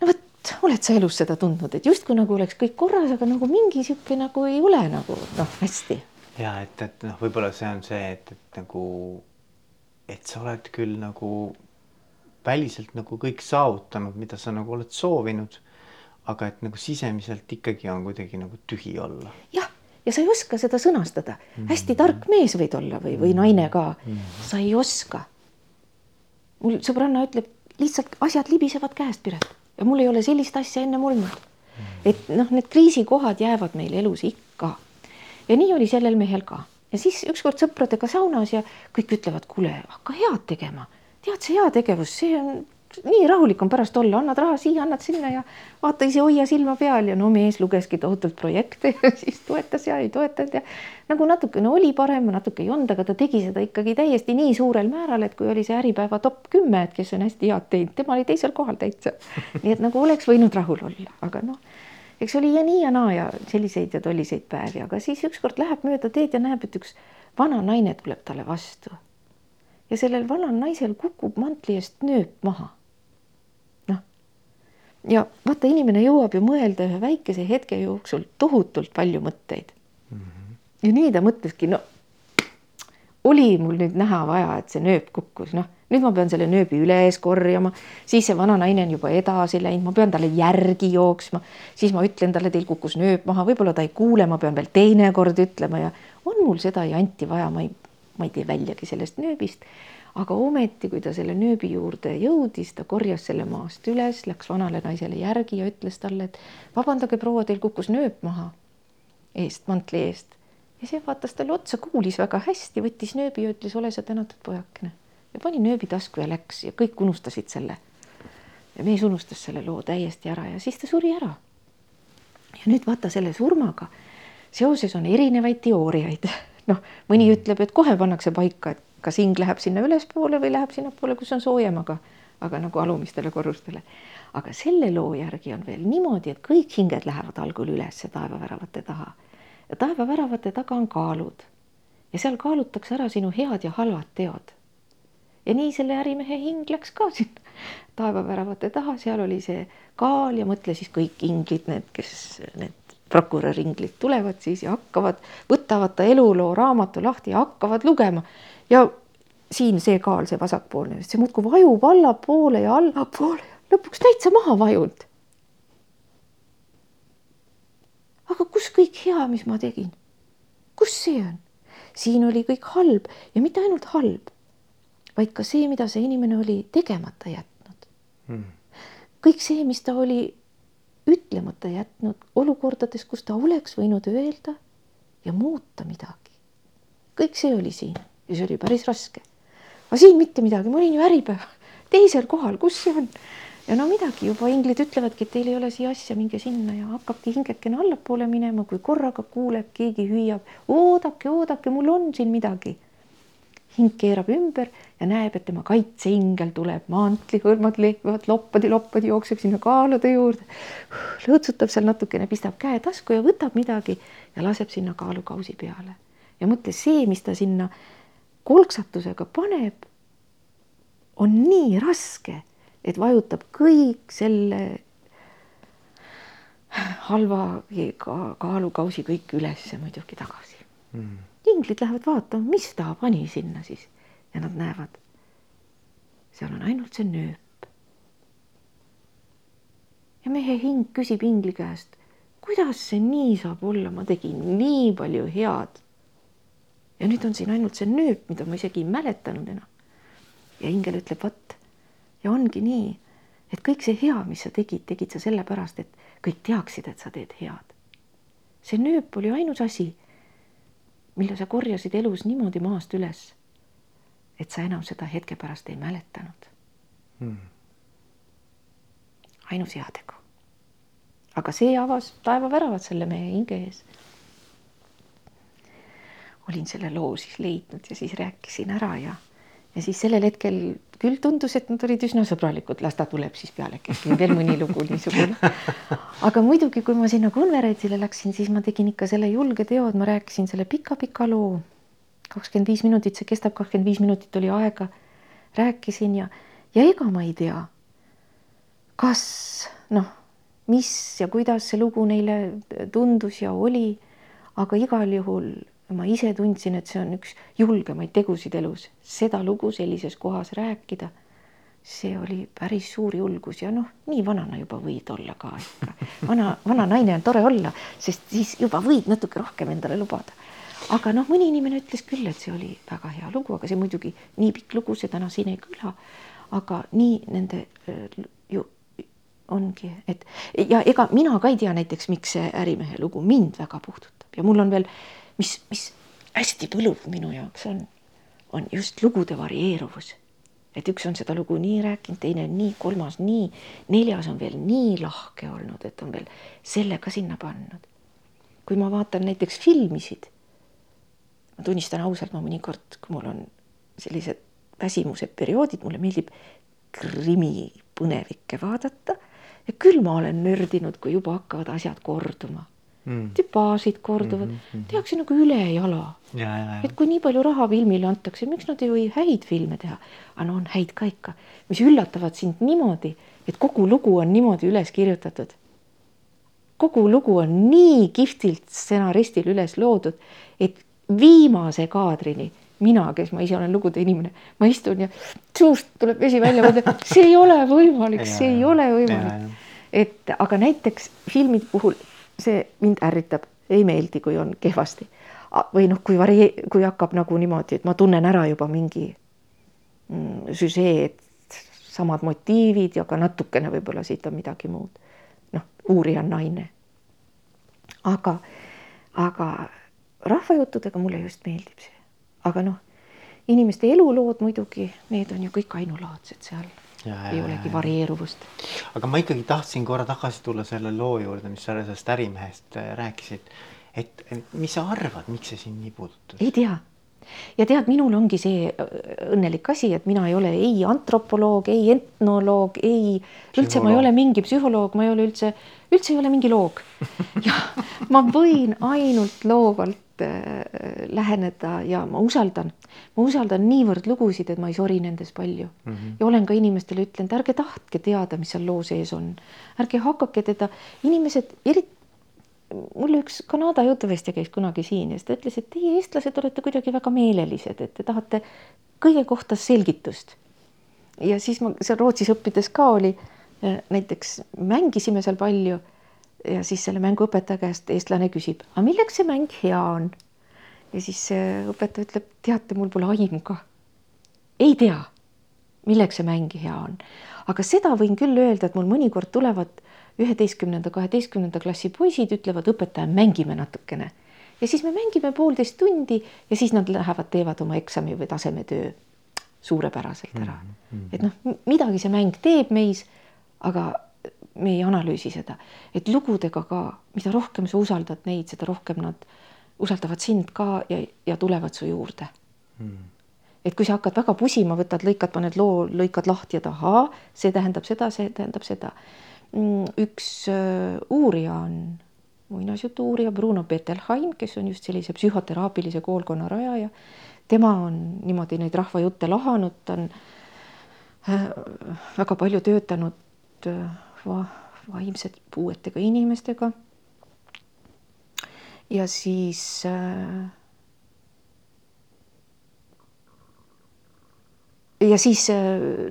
no vot oled sa elus seda tundnud, et justkui nagu oleks kõik korras, aga nagu mingi sihuke nagu ei ole nagu noh, hästi. ja et, et noh, võib-olla see on see, et, et nagu, et sa oled küll nagu väliselt nagu kõik saavutanud, mida sa nagu oled soovinud. aga et nagu sisemiselt ikkagi on kuidagi nagu tühi olla. jah, ja sa ei oska seda sõnastada mm. -hmm. hästi tark mees võid olla või, või naine ka mm. -hmm. sa ei oska. mul sõbranna ütleb lihtsalt asjad libisevad käest, Piret ja mul ei ole sellist asja ennem olnud. et noh, need kriisikohad jäävad meil elus ikka. ja nii oli sellel mehel ka ja siis ükskord sõpradega saunas ja kõik ütlevad, kuule, hakka head tegema. tead, see heategevus, see on nii rahulik on pärast olla, annad raha siia, annad sinna ja vaata ise, hoia silma peal ja no mees lugeski tohutult projekte ja siis toetas ja ei toetanud ja nagu natukene oli parem, natuke ei olnud, aga ta tegi seda ikkagi täiesti nii suurel määral, et kui oli see Äripäeva top kümme, et kes on hästi head teinud, tema oli teisel kohal täitsa. nii et nagu oleks võinud rahul olla, aga noh, eks oli ja nii ja naa ja selliseid ja tolliseid päevi, aga siis ükskord läheb mööda teed ja näeb, et üks vana naine tuleb talle vastu. ja sellel vanal naisel kukub mantli eest nööp maha ja vaata, inimene jõuab ju mõelda ühe väikese hetke jooksul tohutult palju mõtteid mm. -hmm. ja nii ta mõtleski, no oli mul nüüd näha vaja, et see nööp kukkus, noh, nüüd ma pean selle nööbi üles korjama, siis see vana naine on juba edasi läinud, ma pean talle järgi jooksma, siis ma ütlen talle, teil kukkus nööp maha, võib-olla ta ei kuule, ma pean veel teinekord ütlema ja on mul seda janti vaja, ma ei, ma ei tee väljagi sellest nööbist aga ometi, kui ta selle nööbi juurde jõudis, ta korjas selle maast üles, läks vanale naisele järgi ja ütles talle, et vabandage, proua, teil kukkus nööp maha eest, mantli eest. Ja see vaatas talle otsa, kuulis väga hästi, võttis nööbi ja ütles, ole sa tänatud, pojakene. ja pani nööbi tasku ja läks ja kõik unustasid selle. ja mees unustas selle loo täiesti ära ja siis ta suri ära. ja nüüd vaata selle surmaga seoses on erinevaid teooriaid. noh, mõni ütleb, et kohe pannakse paika, et kas hing läheb sinna ülespoole või läheb sinnapoole, kus on soojem, aga, aga nagu alumistele korrustele. aga selle loo järgi on veel niimoodi, et kõik hinged lähevad algul üles taevaväravate taha taevaväravate taga on kaalud ja seal kaalutakse ära sinu head ja halvad teod. ja nii selle ärimehe hing läks ka sinna taevaväravate taha, seal oli see kaal ja mõtle siis kõik inglid, need, kes need prokuröri inglid tulevad siis ja hakkavad, võtavad ta eluloo raamatu lahti ja hakkavad lugema ja siin see kaal, see vasakpoolne, see muudkui vajub allapoole ja allapoole lõpuks täitsa maha vajunud. Aga kus kõik hea, mis ma tegin? kus see on? siin oli kõik halb ja mitte ainult halb, vaid ka see, mida see inimene oli tegemata jätnud hmm.. kõik see, mis ta oli ütlemata jätnud olukordades, kus ta oleks võinud öelda ja muuta midagi. kõik see oli siin ja see oli päris raske. aga siin mitte midagi, ma olin ju Äripäeval teisel kohal, kus see on? Ja no midagi juba inglid ütlevadki, et teil ei ole siia asja, minge sinna ja hakkabki hingekene allapoole minema, kui korraga kuuleb, keegi hüüab, oodake, oodake, mul on siin midagi. hing keerab ümber ja näeb, et tema kaitseingel tuleb, mantlihõlmad lehvivad, loppadi-loppadi jookseb sinna kaalude juurde, lõõtsutab seal natukene, pistab käe tasku ja võtab midagi ja laseb sinna kaalukausi peale. ja mõtle, see, mis ta sinna kolksatusega paneb, on nii raske et vajutab kõik selle halva kaalukausi kõik üles muidugi tagasi mm.. inglid lähevad vaatama, mis ta pani sinna siis ja nad näevad, seal on ainult see nööp. ja mehe hing küsib ingli käest, kuidas see nii saab olla, ma tegin nii palju head. ja nüüd on siin ainult see nööp, mida ma isegi ei mäletanud enam. ja ingel ütleb, vot ja ongi nii, et kõik see hea, mis sa tegid, tegid sa sellepärast, et kõik teaksid, et sa teed head. see nööp oli ainus asi, mille sa korjasid elus niimoodi maast üles, et sa enam seda hetke pärast ei mäletanud hmm.. ainus heategu. aga see avas taevaväravad selle mehe hinge ees. olin selle loo siis leidnud ja siis rääkisin ära ja ja siis sellel hetkel küll tundus, et nad olid üsna sõbralikud, las ta tuleb siis peale, äkki veel mõni lugu niisugune. aga muidugi, kui ma sinna konverentsile läksin, siis ma tegin ikka selle julge teo, et ma rääkisin selle pika-pika loo. kakskümmend viis minutit, see kestab, kakskümmend viis minutit oli aega. rääkisin ja, ja ega ma ei tea, kas noh, mis ja kuidas see lugu neile tundus ja oli, aga igal juhul ma ise tundsin, et see on üks julgemaid tegusid elus, seda lugu sellises kohas rääkida. see oli päris suur julgus ja noh, nii vanana juba võid olla ka ikka. vana, vana naine on tore olla, sest siis juba võid natuke rohkem endale lubada. aga noh, mõni inimene ütles küll, et see oli väga hea lugu, aga see muidugi nii pikk lugu, see täna siin ei kõla. aga nii nende ju ongi, et ja ega mina ka ei tea näiteks, miks see ärimehe lugu mind väga puudutab ja mul on veel mis, mis hästi võluv minu jaoks on, on just lugude varieeruvus. et üks on seda lugu nii rääkinud, teine nii, kolmas nii, neljas on veel nii lahke olnud, et on veel selle ka sinna pannud. kui ma vaatan näiteks filmisid, ma tunnistan ausalt, ma mõnikord, kui mul on sellised väsimuse perioodid, mulle meeldib krimipõnevikke vaadata ja küll ma olen nördinud, kui juba hakkavad asjad korduma mm.. tüpaažid korduvad mm, -hmm. tehakse nagu ülejala. et kui nii palju raha filmile antakse, miks nad ei või häid filme teha? aga no on häid ka ikka, mis üllatavad sind niimoodi, et kogu lugu on niimoodi üles kirjutatud. kogu lugu on nii kihvtilt stsenaristil üles loodud, et viimase kaadrini mina, kes ma ise olen lugude inimene, ma istun ja suust tuleb vesi välja, see ei ole võimalik, see ei ole võimalik. et aga näiteks filmide puhul see mind ärritab, ei meeldi, kui on kehvasti. või noh, kui varie-, kui hakkab nagu niimoodi, et ma tunnen ära juba mingi mm, süžee, et samad motiivid ja ka natukene võib-olla siit on midagi muud. noh, uurija on naine. aga, aga rahvajuttudega mulle just meeldib see, aga noh, inimeste elulood muidugi, need on ju kõik ainulaadsed seal ei olegi varieeruvust. aga ma ikkagi tahtsin korra tagasi tulla selle loo juurde, mis sa sellest ärimehest äh, rääkisid. et mis sa arvad, miks see sind nii puudutas? ei tea ja tead, minul ongi see äh, õnnelik asi, et mina ei ole ei antropoloog, ei etnoloog, ei üldse ma ei ole mingi psühholoog, ma ei ole üldse, üldse ei ole mingi loog. ja ma võin ainult loovalt äh, läheneda ja ma usaldan, ma usaldan niivõrd lugusid, et ma ei sori nendes palju mm. -hmm. ja olen ka inimestele ütlenud, ärge tahtke teada, mis seal loo sees on, ärge hakake teda, inimesed, eriti mul üks Kanada jutuvestja käis kunagi siin ja siis ta ütles, et teie, eestlased, olete kuidagi väga meelelised, et te tahate kõige kohta selgitust. ja siis ma seal Rootsis õppides ka oli, näiteks mängisime seal palju ja siis selle mänguõpetaja käest eestlane küsib, aga milleks see mäng hea on? ja siis õpetaja ütleb, teate, mul pole aimu ka. ei tea, milleks see mäng hea on, aga seda võin küll öelda, et mul mõnikord tulevad üheteistkümnenda, kaheteistkümnenda klassi poisid ütlevad, õpetaja, mängime natukene. ja siis me mängime poolteist tundi ja siis nad lähevad, teevad oma eksami või tasemetöö. suurepäraselt ära mm. -hmm. et noh, midagi see mäng teeb meis, aga me ei analüüsi seda, et lugudega ka, mida rohkem sa usaldad neid, seda rohkem nad usaldavad sind ka ja, ja tulevad su juurde mm. et kui sa hakkad väga pusima, võtad, lõikad, paned loo, lõikad lahti, et ahaa, see tähendab seda, see tähendab seda. Mm, üks äh, uurija on muinasjutu uurija Bruno Bettelheim, kes on just sellise psühhoteraapilise koolkonna rajaja. tema on niimoodi neid rahvajutte lahanud, ta on äh, väga palju töötanud äh, va vaimsete puuetega inimestega. ja siis äh, ja siis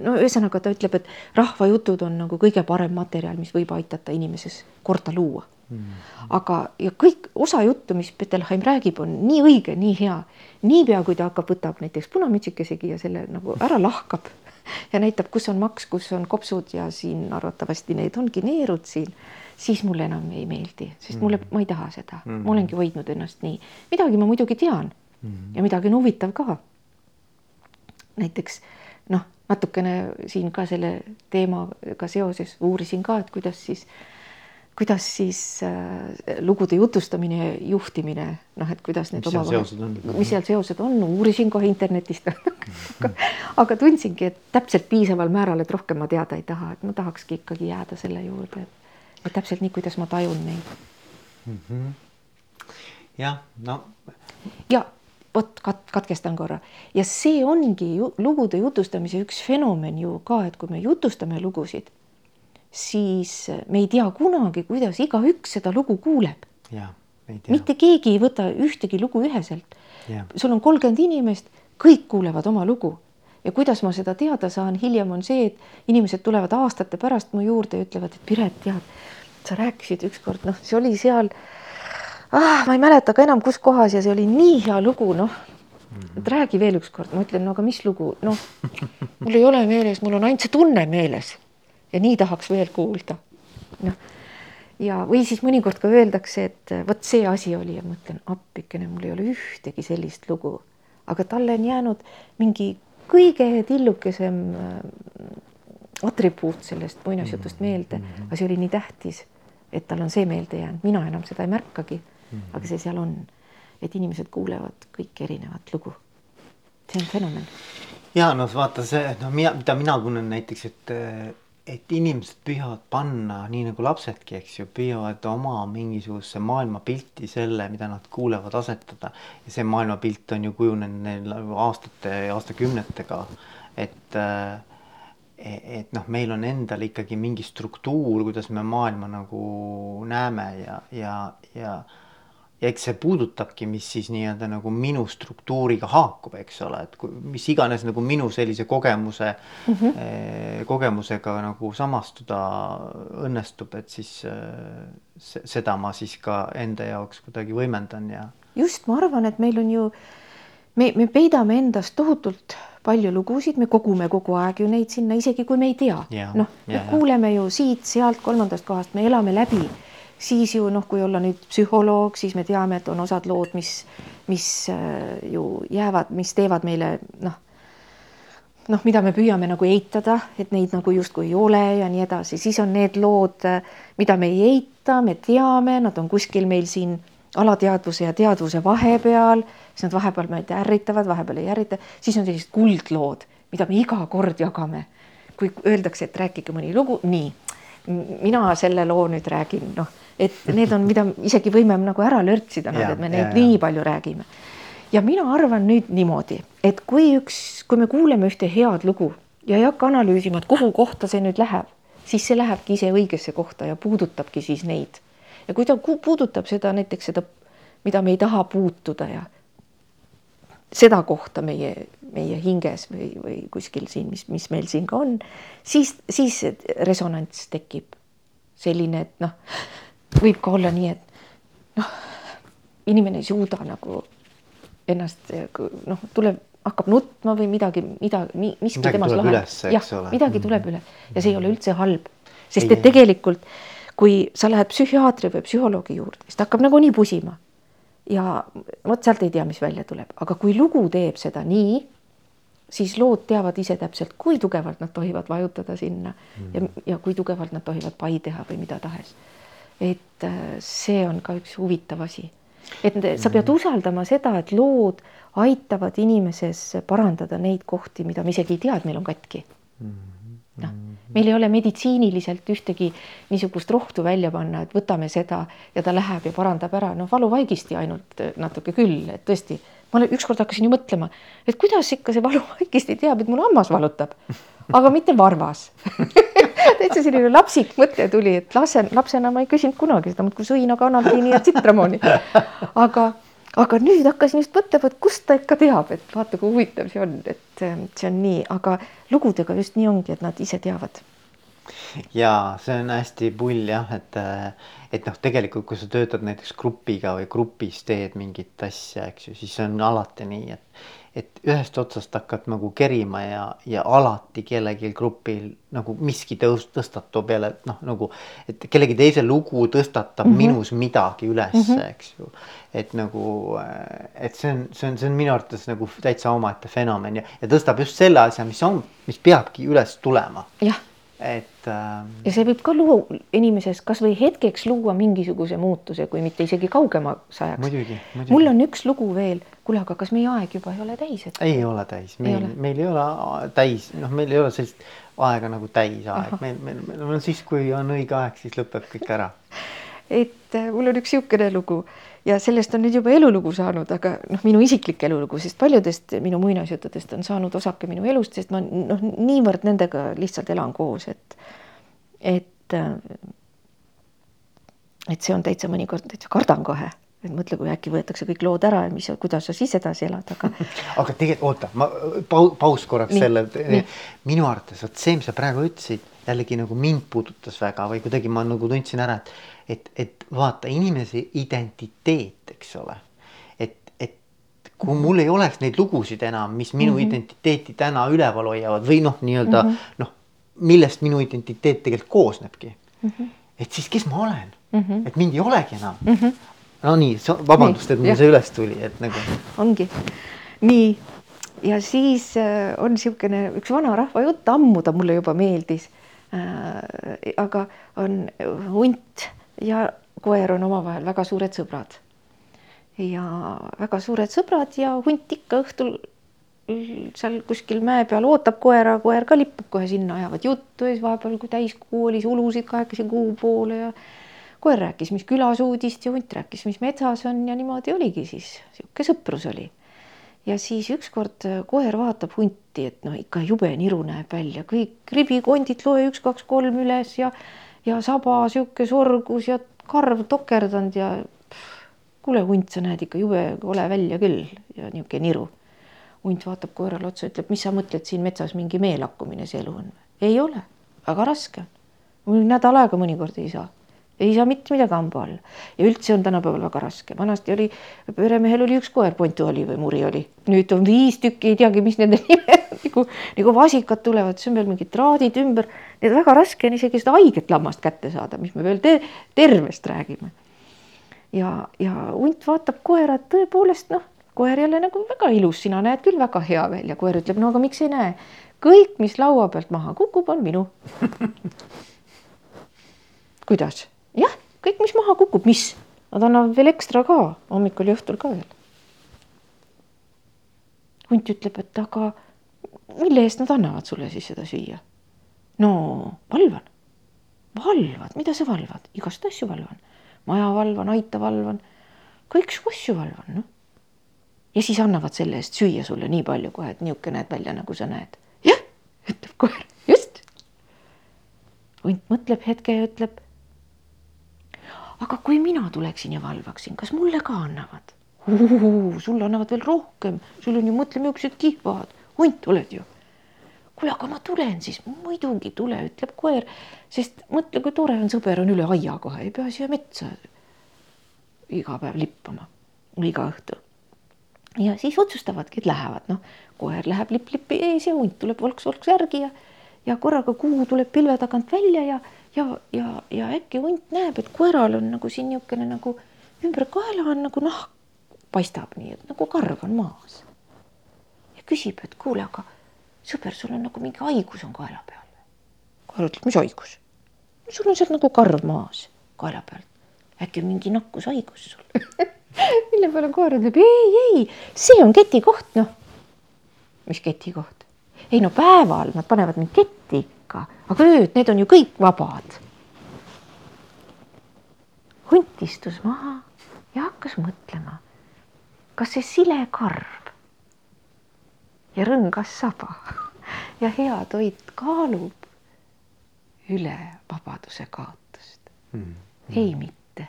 no ühesõnaga ta ütleb, et rahvajutud on nagu kõige parem materjal, mis võib aidata inimeses korda luua mm.. aga, ja kõik osa juttu, mis Bettelheim räägib, on nii õige, nii hea. niipea, kui ta hakkab, võtab näiteks punamütsikesegi ja selle nagu ära lahkab ja näitab, kus on maks, kus on kopsud ja siin arvatavasti need ongi neerud siin, siis mulle enam ei meeldi, sest mulle, mm. ma ei taha seda mm., ma olengi hoidnud ennast nii. midagi ma muidugi tean mm. ja midagi on huvitav ka. näiteks noh, natukene siin ka selle teemaga seoses uurisin ka, et kuidas siis äh, kuidas siis äh, lugude jutustamine ja juhtimine, noh, et kuidas need omavahel, mis seal seosed on, uurisin kohe internetist aga tundsingi, et täpselt piisaval määral, et rohkem ma teada ei taha, et ma tahakski ikkagi jääda selle juurde, et, täpselt nii, kuidas ma tajun neid mm. -hmm. jah, no. ja vot kat-, katkestan korra ja see ongi ju, lugude jutustamise üks fenomen ju ka, et kui me jutustame lugusid siis me ei tea kunagi, kuidas igaüks seda lugu kuuleb. mitte keegi ei võta ühtegi lugu üheselt. sul on kolmkümmend inimest, kõik kuulevad oma lugu. Ja kuidas ma seda teada saan? Hiljem, on see, et inimesed tulevad aastate pärast mu juurde ja ütlevad, et Piret, tead, sa rääkisid ükskord, noh, see oli seal ah,, ma ei mäleta ka enam, kus kohas ja see oli nii hea lugu, noh, et räägi veel ükskord, ma ütlen, no aga mis lugu, noh, mul ei ole meeles, mul on ainult see tunne meeles ja nii tahaks veel kuulda. noh, ja, või siis mõnikord ka öeldakse, et vot see asi oli ja mõtlen, appikene, mul ei ole ühtegi sellist lugu, aga talle on jäänud mingi kõige tillukesem äh, atribuut sellest muinasjutust mhm. meelde, mhm. aga see oli nii tähtis, et tal on see meelde jäänud, mina enam seda ei märkagi. Mhm. aga see seal on, et inimesed kuulevad kõike erinevat lugu. see on fenomen. ja noh, vaata see, noh, mida mina tunnen näiteks, et et inimesed püüavad panna, nii nagu lapsedki, eks ju, püüavad oma mingisugusesse maailmapilti selle, mida nad kuulevad, asetada. ja see maailmapilt on ju kujunenud neil aastate aastakümnetega. et, et noh, meil on endal ikkagi mingi struktuur, kuidas me maailma nagu näeme ja, ja, ja ja eks see puudutabki, mis siis nii-öelda nagu minu struktuuriga haakub, eks ole, et kui mis iganes nagu minu sellise kogemuse mm, -hmm. kogemusega nagu samastuda õnnestub, et siis eh, seda ma siis ka enda jaoks kuidagi võimendan ja. just, ma arvan, et meil on ju, me, me peidame endast tohutult palju lugusid, me kogume kogu aeg ju neid sinna, isegi kui me ei tea. noh, me ja, kuuleme ju siit-sealt kolmandast kohast, me elame läbi siis ju noh, kui olla nüüd psühholoog, siis me teame, et on osad lood, mis, mis äh, ju jäävad, mis teevad meile noh, noh, mida me püüame nagu eitada, et neid nagu justkui ei ole ja nii edasi, siis on need lood, äh, mida me ei eita, me teame, nad on kuskil meil siin alateadvuse ja teadvuse vahepeal, siis nad vahepeal meid ärritavad, vahepeal ei ärrita, siis on sellised kuldlood, mida me iga kord jagame. kui öeldakse, et rääkige mõni lugu, nii, mina selle loo nüüd räägin, noh et need on, mida isegi võime nagu ära lörtsida, et me neid ja, nii palju räägime. ja mina arvan nüüd niimoodi, et kui üks, kui me kuuleme ühte head lugu ja ei hakka analüüsima, et kuhu kohta see nüüd läheb, siis see lähebki ise õigesse kohta ja puudutabki siis neid. ja kui ta puudutab seda näiteks seda, mida me ei taha puutuda ja seda kohta meie, meie hinges või, või kuskil siin, mis, mis meil siin ka on, siis, siis resonants tekib selline, et noh, võib ka olla nii, et noh, inimene ei suuda nagu ennast noh, tuleb, hakkab nutma või midagi, mida, miski midagi temas laheneb. jah, midagi mm. tuleb üle ja see ei ole üldse halb, sest et tegelikult kui sa lähed psühhiaatri või psühholoogi juurde, siis ta hakkab nagunii pusima. ja vot sealt ei tea, mis välja tuleb, aga kui lugu teeb seda nii, siis lood teavad ise täpselt, kui tugevalt nad tohivad vajutada sinna mm. ja, ja kui tugevalt nad tohivad pai teha või mida tahes. Et äh, see on ka üks huvitav asi, et sa pead mm. usaldama seda, et lood aitavad inimeses parandada neid kohti, mida me isegi ei tea, et meil on katki mm. noh, meil ei ole meditsiiniliselt ühtegi niisugust rohtu välja panna, et võtame seda ja ta läheb ja parandab ära, noh, valuvaigisti ainult natuke küll, et tõesti ma ükskord hakkasin ju mõtlema, et kuidas ikka see valuvaigisti teab, et mul hammas valutab, aga mitte varvas täitsa selline lapsik mõte tuli, et lase, lapsena ma ei küsinud kunagi seda, muudkui sõin aga anardiini ja tsitramoni. aga, aga nüüd hakkasin just mõtlema, et kust ta ikka teab, et vaata, kui huvitav see on, et see on nii, aga lugudega just nii ongi, et nad ise teavad ja see on hästi pull jah, et, et noh, tegelikult kui sa töötad näiteks grupiga või grupis teed mingit asja, eks ju, siis on alati nii, et, et ühest otsast hakkad nagu kerima ja, ja alati kellelgi grupil nagu miski tõus-, tõstatub jälle noh, nagu, et kellegi teise lugu tõstatab mm -hmm. minus midagi üles mm, -hmm. eks ju. et nagu, et see on, see on, see on minu arvates nagu täitsa omaette fenomen ja, ja tõstab just selle asja, mis on, mis peabki üles tulema. jah et äh.... ja see võib ka luua inimeses kasvõi hetkeks luua mingisuguse muutuse, kui mitte isegi kaugemaks ajaks. muidugi, muidugi. mul on üks lugu veel, kuule, aga kas meie aeg juba ei ole täis et...? ei ole täis, meil, meil ei ole täis, noh, meil ei ole sellist aega nagu täisaeg, meil, meil, meil on siis, kui on õige aeg, siis lõpeb kõik ära. Et äh, mul on üks niisugune lugu ja sellest on nüüd juba elulugu saanud, aga noh, minu isiklik elulugu, sest paljudest minu muinasjuttudest on saanud osake minu elust, sest ma noh, niivõrd nendega lihtsalt elan koos, et et et see on täitsa mõnikord täitsa kardan kohe, et mõtle, kui äkki võetakse kõik lood ära ja mis, kuidas sa siis edasi elad, aga aga tegelikult oota, ma pau, paus korraks selle, minu arvates vot see, mis sa praegu ütlesid, jällegi nagu mind puudutas väga või kuidagi ma nagu tundsin ära, et et, et vaata inimese identiteet, eks ole. et, et kui mul ei oleks neid lugusid enam, mis minu mm -hmm. identiteeti täna üleval hoiavad või noh, nii-öelda mm -hmm. noh, millest minu identiteet tegelikult koosnebki mm. -hmm. et siis, kes ma olen mm, -hmm. et mind ei olegi enam mm. -hmm. no nii, vabandust, et mul see üles tuli, et nagu. ongi nii ja siis äh, on niisugune üks vanarahva jutt, ammu ta mulle juba meeldis. Aga on hunt ja koer on omavahel väga suured sõbrad. ja väga suured sõbrad ja hunt ikka õhtul seal kuskil mäe peal ootab koera, koer ka lippub kohe sinna, ajavad juttu ja siis vahepeal, kui täiskuu oli, ulusid kahekesi kuu poole ja koer rääkis, mis külas uudist ja hunt rääkis, mis metsas on ja niimoodi oligi siis, niisugune sõprus oli. Ja siis ükskord koer vaatab hunti, et noh, ikka jube niru näeb välja, kõik kribikondid loe üks-kaks-kolm üles ja ja saba sihuke sorgus ja karv tokerdanud ja kuule, hunt, sa näed ikka jube kole välja küll ja niisugune niru. hunt vaatab koerale otsa, ütleb, mis sa mõtled siin metsas mingi meelakkumine see elu on? ei ole, väga raske on. mul nädal aega mõnikord ei saa ei saa mitte midagi hamba all ja üldse on tänapäeval väga raske, vanasti oli peremehel oli üks koer, Pontu oli või Muri oli, nüüd on viis tükki, ei teagi, mis nende nimed nagu, nagu vasikad tulevad, siis on veel mingid traadid ümber, nii et väga raske on isegi seda haiget lammast kätte saada, mis me veel te tervest räägime. ja, ja hunt vaatab koera, et tõepoolest noh, koer jälle nagu väga ilus, sina näed küll väga hea välja, koer ütleb, no aga miks ei näe, kõik, mis laua pealt maha kukub, on minu. Kuidas jah, kõik, mis maha kukub, mis, nad annavad veel ekstra ka hommikul ja õhtul ka veel. hunt ütleb, et aga mille eest nad annavad sulle siis seda süüa? no valvan, valvad, mida sa valvad, igast asju valvan, maja valvan, aita valvan, kõiksugu asju valvan, noh. ja siis annavad selle eest süüa sulle nii palju kohe, et niisugune näed välja, nagu sa näed. jah, ütleb koer, just. hunt mõtleb hetke ja ütleb aga kui mina tuleksin ja valvaksin, kas mulle ka annavad? sulle annavad veel rohkem, sul on ju, mõtle, millised kihvad, hunt oled ju. kuule, aga ma tulen siis, muidugi tule, ütleb koer, sest mõtle, kui tore on, sõber on üle aia kohe, ei pea siia metsa iga päev lippama, iga õhtu. ja siis otsustavadki, et lähevad, noh, koer läheb lipp-lipi ees ja hunt tuleb volks-volks järgi ja ja korraga kuu tuleb pilve tagant välja ja ja, ja, ja äkki hunt näeb, et koeral on nagu siin niisugune nagu ümber kaela on nagu nahk paistab nii, et nagu karv on maas. ja küsib, et kuule, aga sõber, sul on nagu mingi haigus on kaela peal. koer ütleb, mis haigus? sul on sealt nagu karv maas kaela peal. äkki mingi nakkushaigus sul mille peale koer ütleb ei, ei, see on ketikoht, noh. mis ketikoht? ei no päeval nad panevad mind ketti ikka, aga ööd, need on ju kõik vabad. hunt istus maha ja hakkas mõtlema, kas see silekarv ja rõngas saba ja hea toit kaalub üle vabaduse kaotust. Mm.. ei mitte,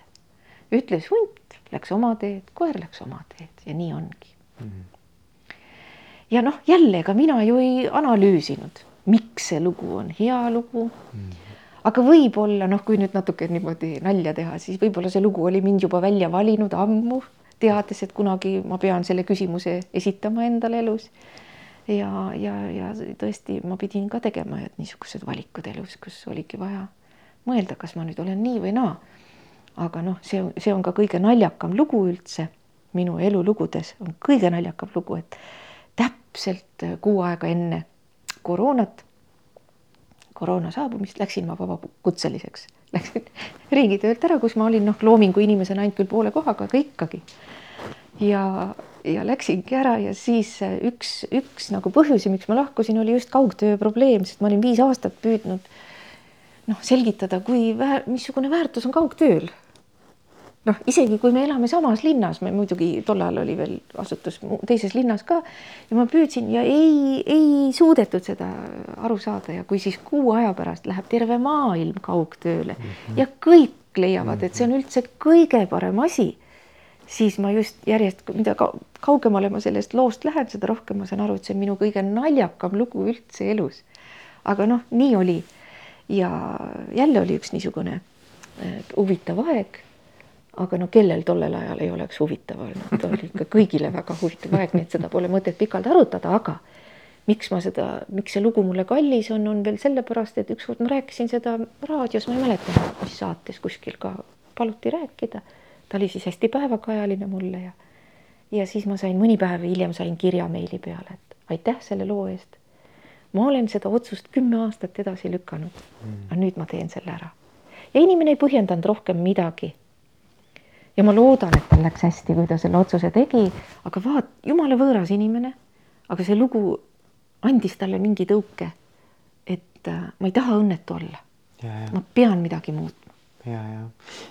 ütles hunt, läks oma teed, koer läks oma teed ja nii ongi. Mm. ja noh, jälle, ega mina ju ei analüüsinud miks see lugu on hea lugu mm. aga võib-olla noh, kui nüüd natuke niimoodi nalja teha, siis võib-olla see lugu oli mind juba välja valinud ammu, teades, et kunagi ma pean selle küsimuse esitama endale elus. ja, ja, ja tõesti, ma pidin ka tegema niisugused valikud elus, kus oligi vaja mõelda, kas ma nüüd olen nii või naa. aga noh, see, see on ka kõige naljakam lugu üldse minu elulugudes on kõige naljakam lugu, et täpselt kuu aega enne koroonat, koroona saabumist, läksin ma vabakutseliseks, läksin riigitöölt ära, kus ma olin noh, loomingu inimesena ainult küll poole kohaga, aga ikkagi. ja, ja läksingi ära ja siis üks, üks nagu põhjusi, miks ma lahkusin, oli just kaugtöö probleem, sest ma olin viis aastat püüdnud noh, selgitada, kui väär, missugune väärtus on kaugtööl noh, isegi kui me elame samas linnas, me muidugi tol ajal oli veel asutus teises linnas ka ja ma püüdsin ja ei, ei suudetud seda aru saada ja kui siis kuu aja pärast läheb terve maailm kaugtööle mm -hmm. ja kõik leiavad, et see on üldse kõige parem asi, siis ma just järjest, mida kaugemale ma sellest loost lähen, seda rohkem ma saan aru, et see on minu kõige naljakam lugu üldse elus. aga noh, nii oli ja jälle oli üks niisugune äh, huvitav aeg aga no kellel tollel ajal ei oleks huvitav olnud, oli ikka kõigile väga huvitav aeg, nii et seda pole mõtet pikalt arutada, aga miks ma seda, miks see lugu mulle kallis on, on veel sellepärast, et ükskord ma rääkisin seda raadios, ma ei mäleta, mis saates kuskil ka paluti rääkida. ta oli siis hästi päevakajaline mulle ja, ja siis ma sain mõni päev hiljem sain kirja meili peale, et aitäh selle loo eest. ma olen seda otsust kümme aastat edasi lükanud mm., aga nüüd ma teen selle ära. ja inimene ei põhjendanud rohkem midagi ja ma loodan, et tal läks hästi, kui ta selle otsuse tegi, aga vaat, jumala võõras inimene, aga see lugu andis talle mingi tõuke, et äh, ma ei taha õnnetu olla. ma pean midagi muutma. ja, ja,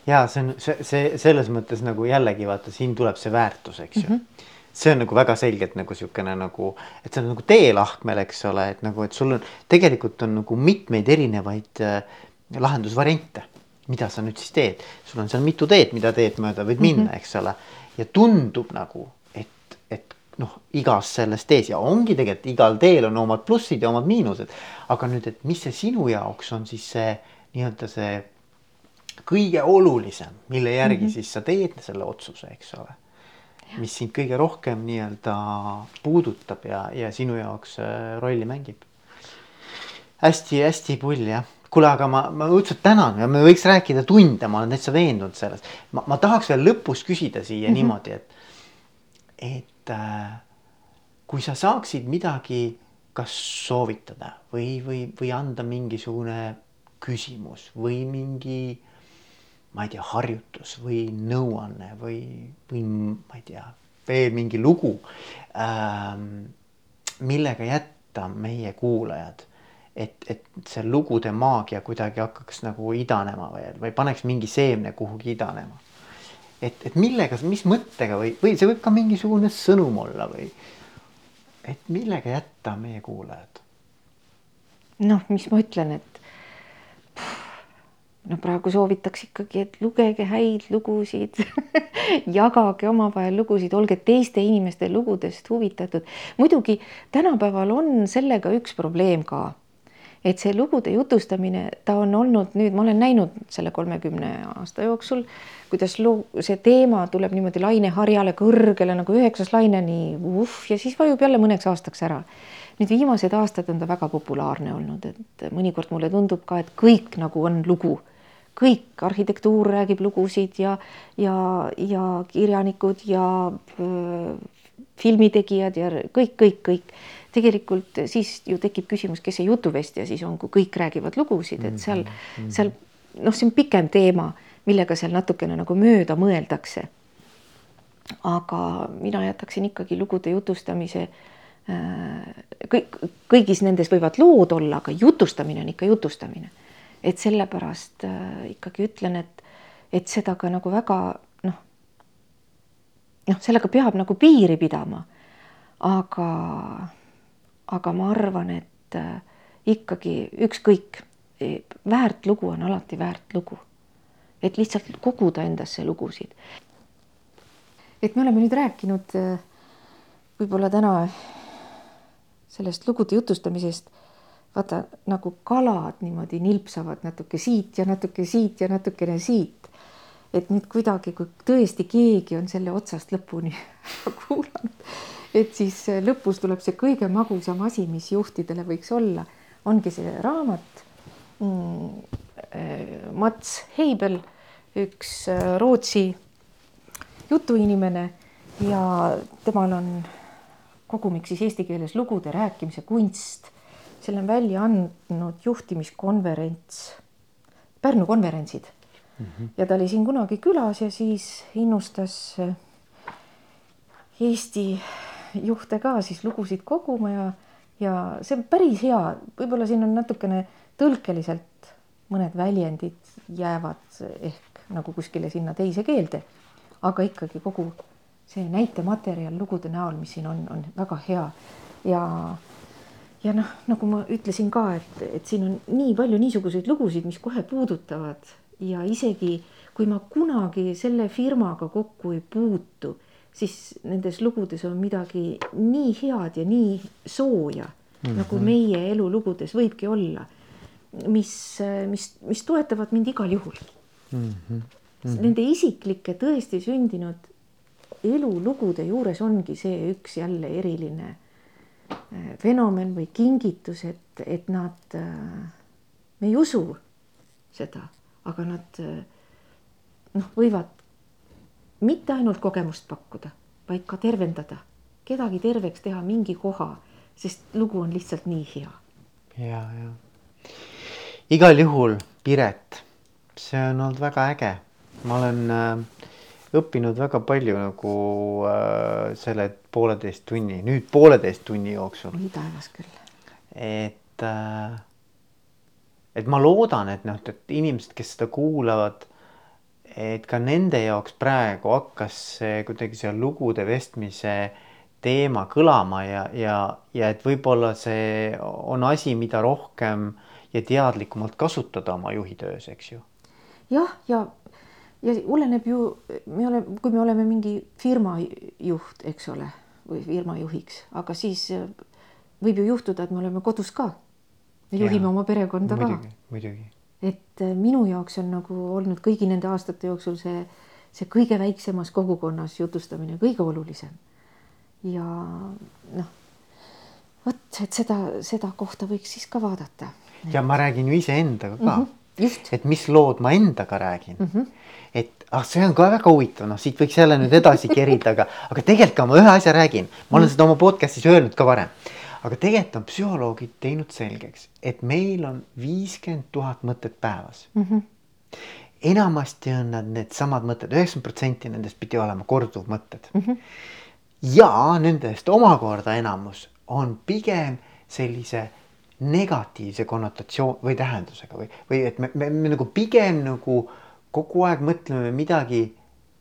ja see on see, see selles mõttes nagu jällegi vaata, siin tuleb see väärtus, eks ju mm. -hmm see on nagu väga selgelt nagu niisugune nagu, et see on nagu teelahkmel, eks ole, et nagu, et sul on tegelikult on nagu mitmeid erinevaid äh, lahendusvariante mida sa nüüd siis teed, sul on seal mitu teed, mida teed mööda võid minna mm, -hmm. eks ole. ja tundub nagu, et, et noh, igas selles tees ja ongi tegelikult igal teel on omad plussid ja omad miinused. aga nüüd, et mis see sinu jaoks on siis see nii-öelda see kõige olulisem, mille järgi mm -hmm. siis sa teed selle otsuse, eks ole. mis sind kõige rohkem nii-öelda puudutab ja, ja sinu jaoks äh, rolli mängib hästi-hästi pull jah kuule, aga ma, ma õudselt tänan ja me võiks rääkida tunde, ma olen täitsa veendunud selles. ma, ma tahaks veel lõpus küsida siia mm -hmm. niimoodi, et, et äh, kui sa saaksid midagi kas soovitada või, või, või anda mingisugune küsimus või mingi, ma ei tea, harjutus või nõuanne või, või ma ei tea, veel mingi lugu ähm,, millega jätta meie kuulajad et, et see lugude maagia kuidagi hakkaks nagu idanema või, või paneks mingi seemne kuhugi idanema. et, et millega, mis mõttega või, või see võib ka mingisugune sõnum olla või et millega jätta meie kuulajad? noh, mis ma ütlen, et no praegu soovitaks ikkagi, et lugege häid lugusid jagage omavahel lugusid, olge teiste inimeste lugudest huvitatud. muidugi tänapäeval on sellega üks probleem ka et see lugude jutustamine, ta on olnud nüüd, ma olen näinud selle kolmekümne aasta jooksul, kuidas lu-, see teema tuleb niimoodi laineharjale kõrgele nagu üheksas laine, nii vuhh, ja siis vajub jälle mõneks aastaks ära. nüüd viimased aastad on ta väga populaarne olnud, et mõnikord mulle tundub ka, et kõik nagu on lugu kõik, arhitektuur räägib lugusid ja, ja, ja kirjanikud ja öö, filmitegijad ja kõik, kõik, kõik tegelikult siis ju tekib küsimus, kes see jutuvestja siis on, kui kõik räägivad lugusid, et seal mm, -hmm. seal noh, see on pikem teema, millega seal natukene nagu mööda mõeldakse. aga mina jätaksin ikkagi lugude jutustamise äh, kõik, kõigis nendes võivad lood olla, aga jutustamine on ikka jutustamine. et sellepärast äh, ikkagi ütlen, et, et seda ka nagu väga noh, noh, sellega peab nagu piiri pidama. aga aga ma arvan, et äh, ikkagi ükskõik, e, väärt lugu on alati väärt lugu. et lihtsalt koguda endasse lugusid. et me oleme nüüd rääkinud äh, võib-olla täna sellest lugude jutustamisest, vaata nagu kalad niimoodi nilpsavad natuke siit ja natuke siit ja natukene siit. et nüüd kuidagi, kui tõesti keegi on selle otsast lõpuni kuulanud et siis äh, lõpus tuleb see kõige magusam asi, mis juhtidele võiks olla, ongi see raamat mm,. Äh, Mats Heibel, üks äh, Rootsi jutuinimene ja temal on kogumik siis eesti keeles lugude rääkimise kunst. selle on välja andnud juhtimiskonverents, Pärnu konverentsid mm. -hmm. ja ta oli siin kunagi külas ja siis innustas Eesti juhte ka siis lugusid koguma ja, ja see on päris hea, võib-olla siin on natukene tõlkeliselt mõned väljendid jäävad ehk nagu kuskile sinna teise keelde, aga ikkagi kogu see näitematerjal lugude näol, mis siin on, on väga hea. Ja ja noh, nagu ma ütlesin ka, et, et siin on nii palju niisuguseid lugusid, mis kohe puudutavad. Ja isegi kui ma kunagi selle firmaga kokku ei puutu siis nendes lugudes on midagi nii head ja nii sooja mm, -hmm. nagu meie elulugudes võibki olla, mis, mis, mis toetavad mind igal juhul mm. -hmm. Mm -hmm. Nende isiklike tõesti sündinud elulugude juures ongi see üks jälle eriline äh, fenomen või kingitus, et, et nad, äh, me ei usu seda, aga nad äh, noh, võivad mitte ainult kogemust pakkuda, vaid ka tervendada, kedagi terveks teha mingi koha, sest lugu on lihtsalt nii hea. ja, ja igal juhul Piret, see on olnud väga äge, ma olen äh, õppinud väga palju nagu äh, selle pooleteist tunni, nüüd pooleteist tunni jooksul. oi taevas küll. et äh,, et ma loodan, et noh, et inimesed, kes seda kuulavad et ka nende jaoks praegu hakkas see kuidagi see lugude vestmise teema kõlama ja, ja, ja et võib-olla see on asi, mida rohkem ja teadlikumalt kasutada oma juhitöös, eks ju. jah, ja, ja oleneb ju, me oleme, kui me oleme mingi firma juht, eks ole, või firma juhiks, aga siis võib ju juhtuda, et me oleme kodus ka. me juhime ja, oma perekonda muidugi, ka. muidugi et äh, minu jaoks on nagu olnud kõigi nende aastate jooksul see, see kõige väiksemas kogukonnas jutustamine kõige olulisem. ja noh, vot, et seda, seda kohta võiks siis ka vaadata. ja ma räägin ju iseendaga ka mm. -hmm, et mis lood ma endaga räägin mm. -hmm. et ah, see on ka väga huvitav, noh, siit võiks jälle nüüd edasi kerida, aga, aga tegelikult ka ma ühe asja räägin, ma olen mm -hmm. seda oma podcast'is öelnud ka varem aga tegelikult on psühholoogid teinud selgeks, et meil on viiskümmend tuhat mõtet päevas mm. -hmm. enamasti on nad needsamad mõtted, üheksakümmend protsenti nendest pidi olema korduvmõtted mm. -hmm. ja nendest omakorda enamus on pigem sellise negatiivse konnotatsioon või tähendusega või, või et me, me, me nagu pigem nagu kogu aeg mõtleme midagi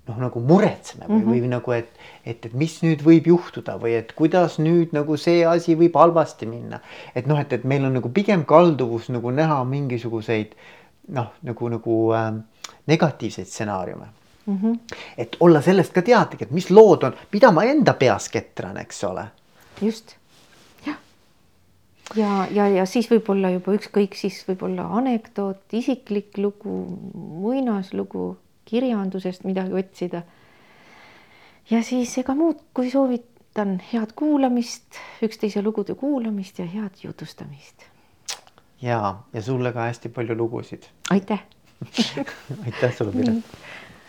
noh, nagu muretseme või mm, -hmm. või nagu, et, et, et mis nüüd võib juhtuda või et kuidas nüüd nagu see asi võib halvasti minna. et noh, et, et meil on nagu pigem kalduvus nagu näha mingisuguseid noh, nagu, nagu äh, negatiivseid stsenaariume mm. -hmm. et olla sellest ka teadlik, et mis lood on, mida ma enda peas ketran, eks ole. just, jah. ja, ja, ja siis võib-olla juba ükskõik, siis võib-olla anekdoot, isiklik lugu, muinaslugu kirjandusest midagi otsida. ja siis ega muud, kui soovitan head kuulamist, üksteise lugude kuulamist ja head jutustamist. ja, ja sulle ka hästi palju lugusid. aitäh aitäh sulle, Piret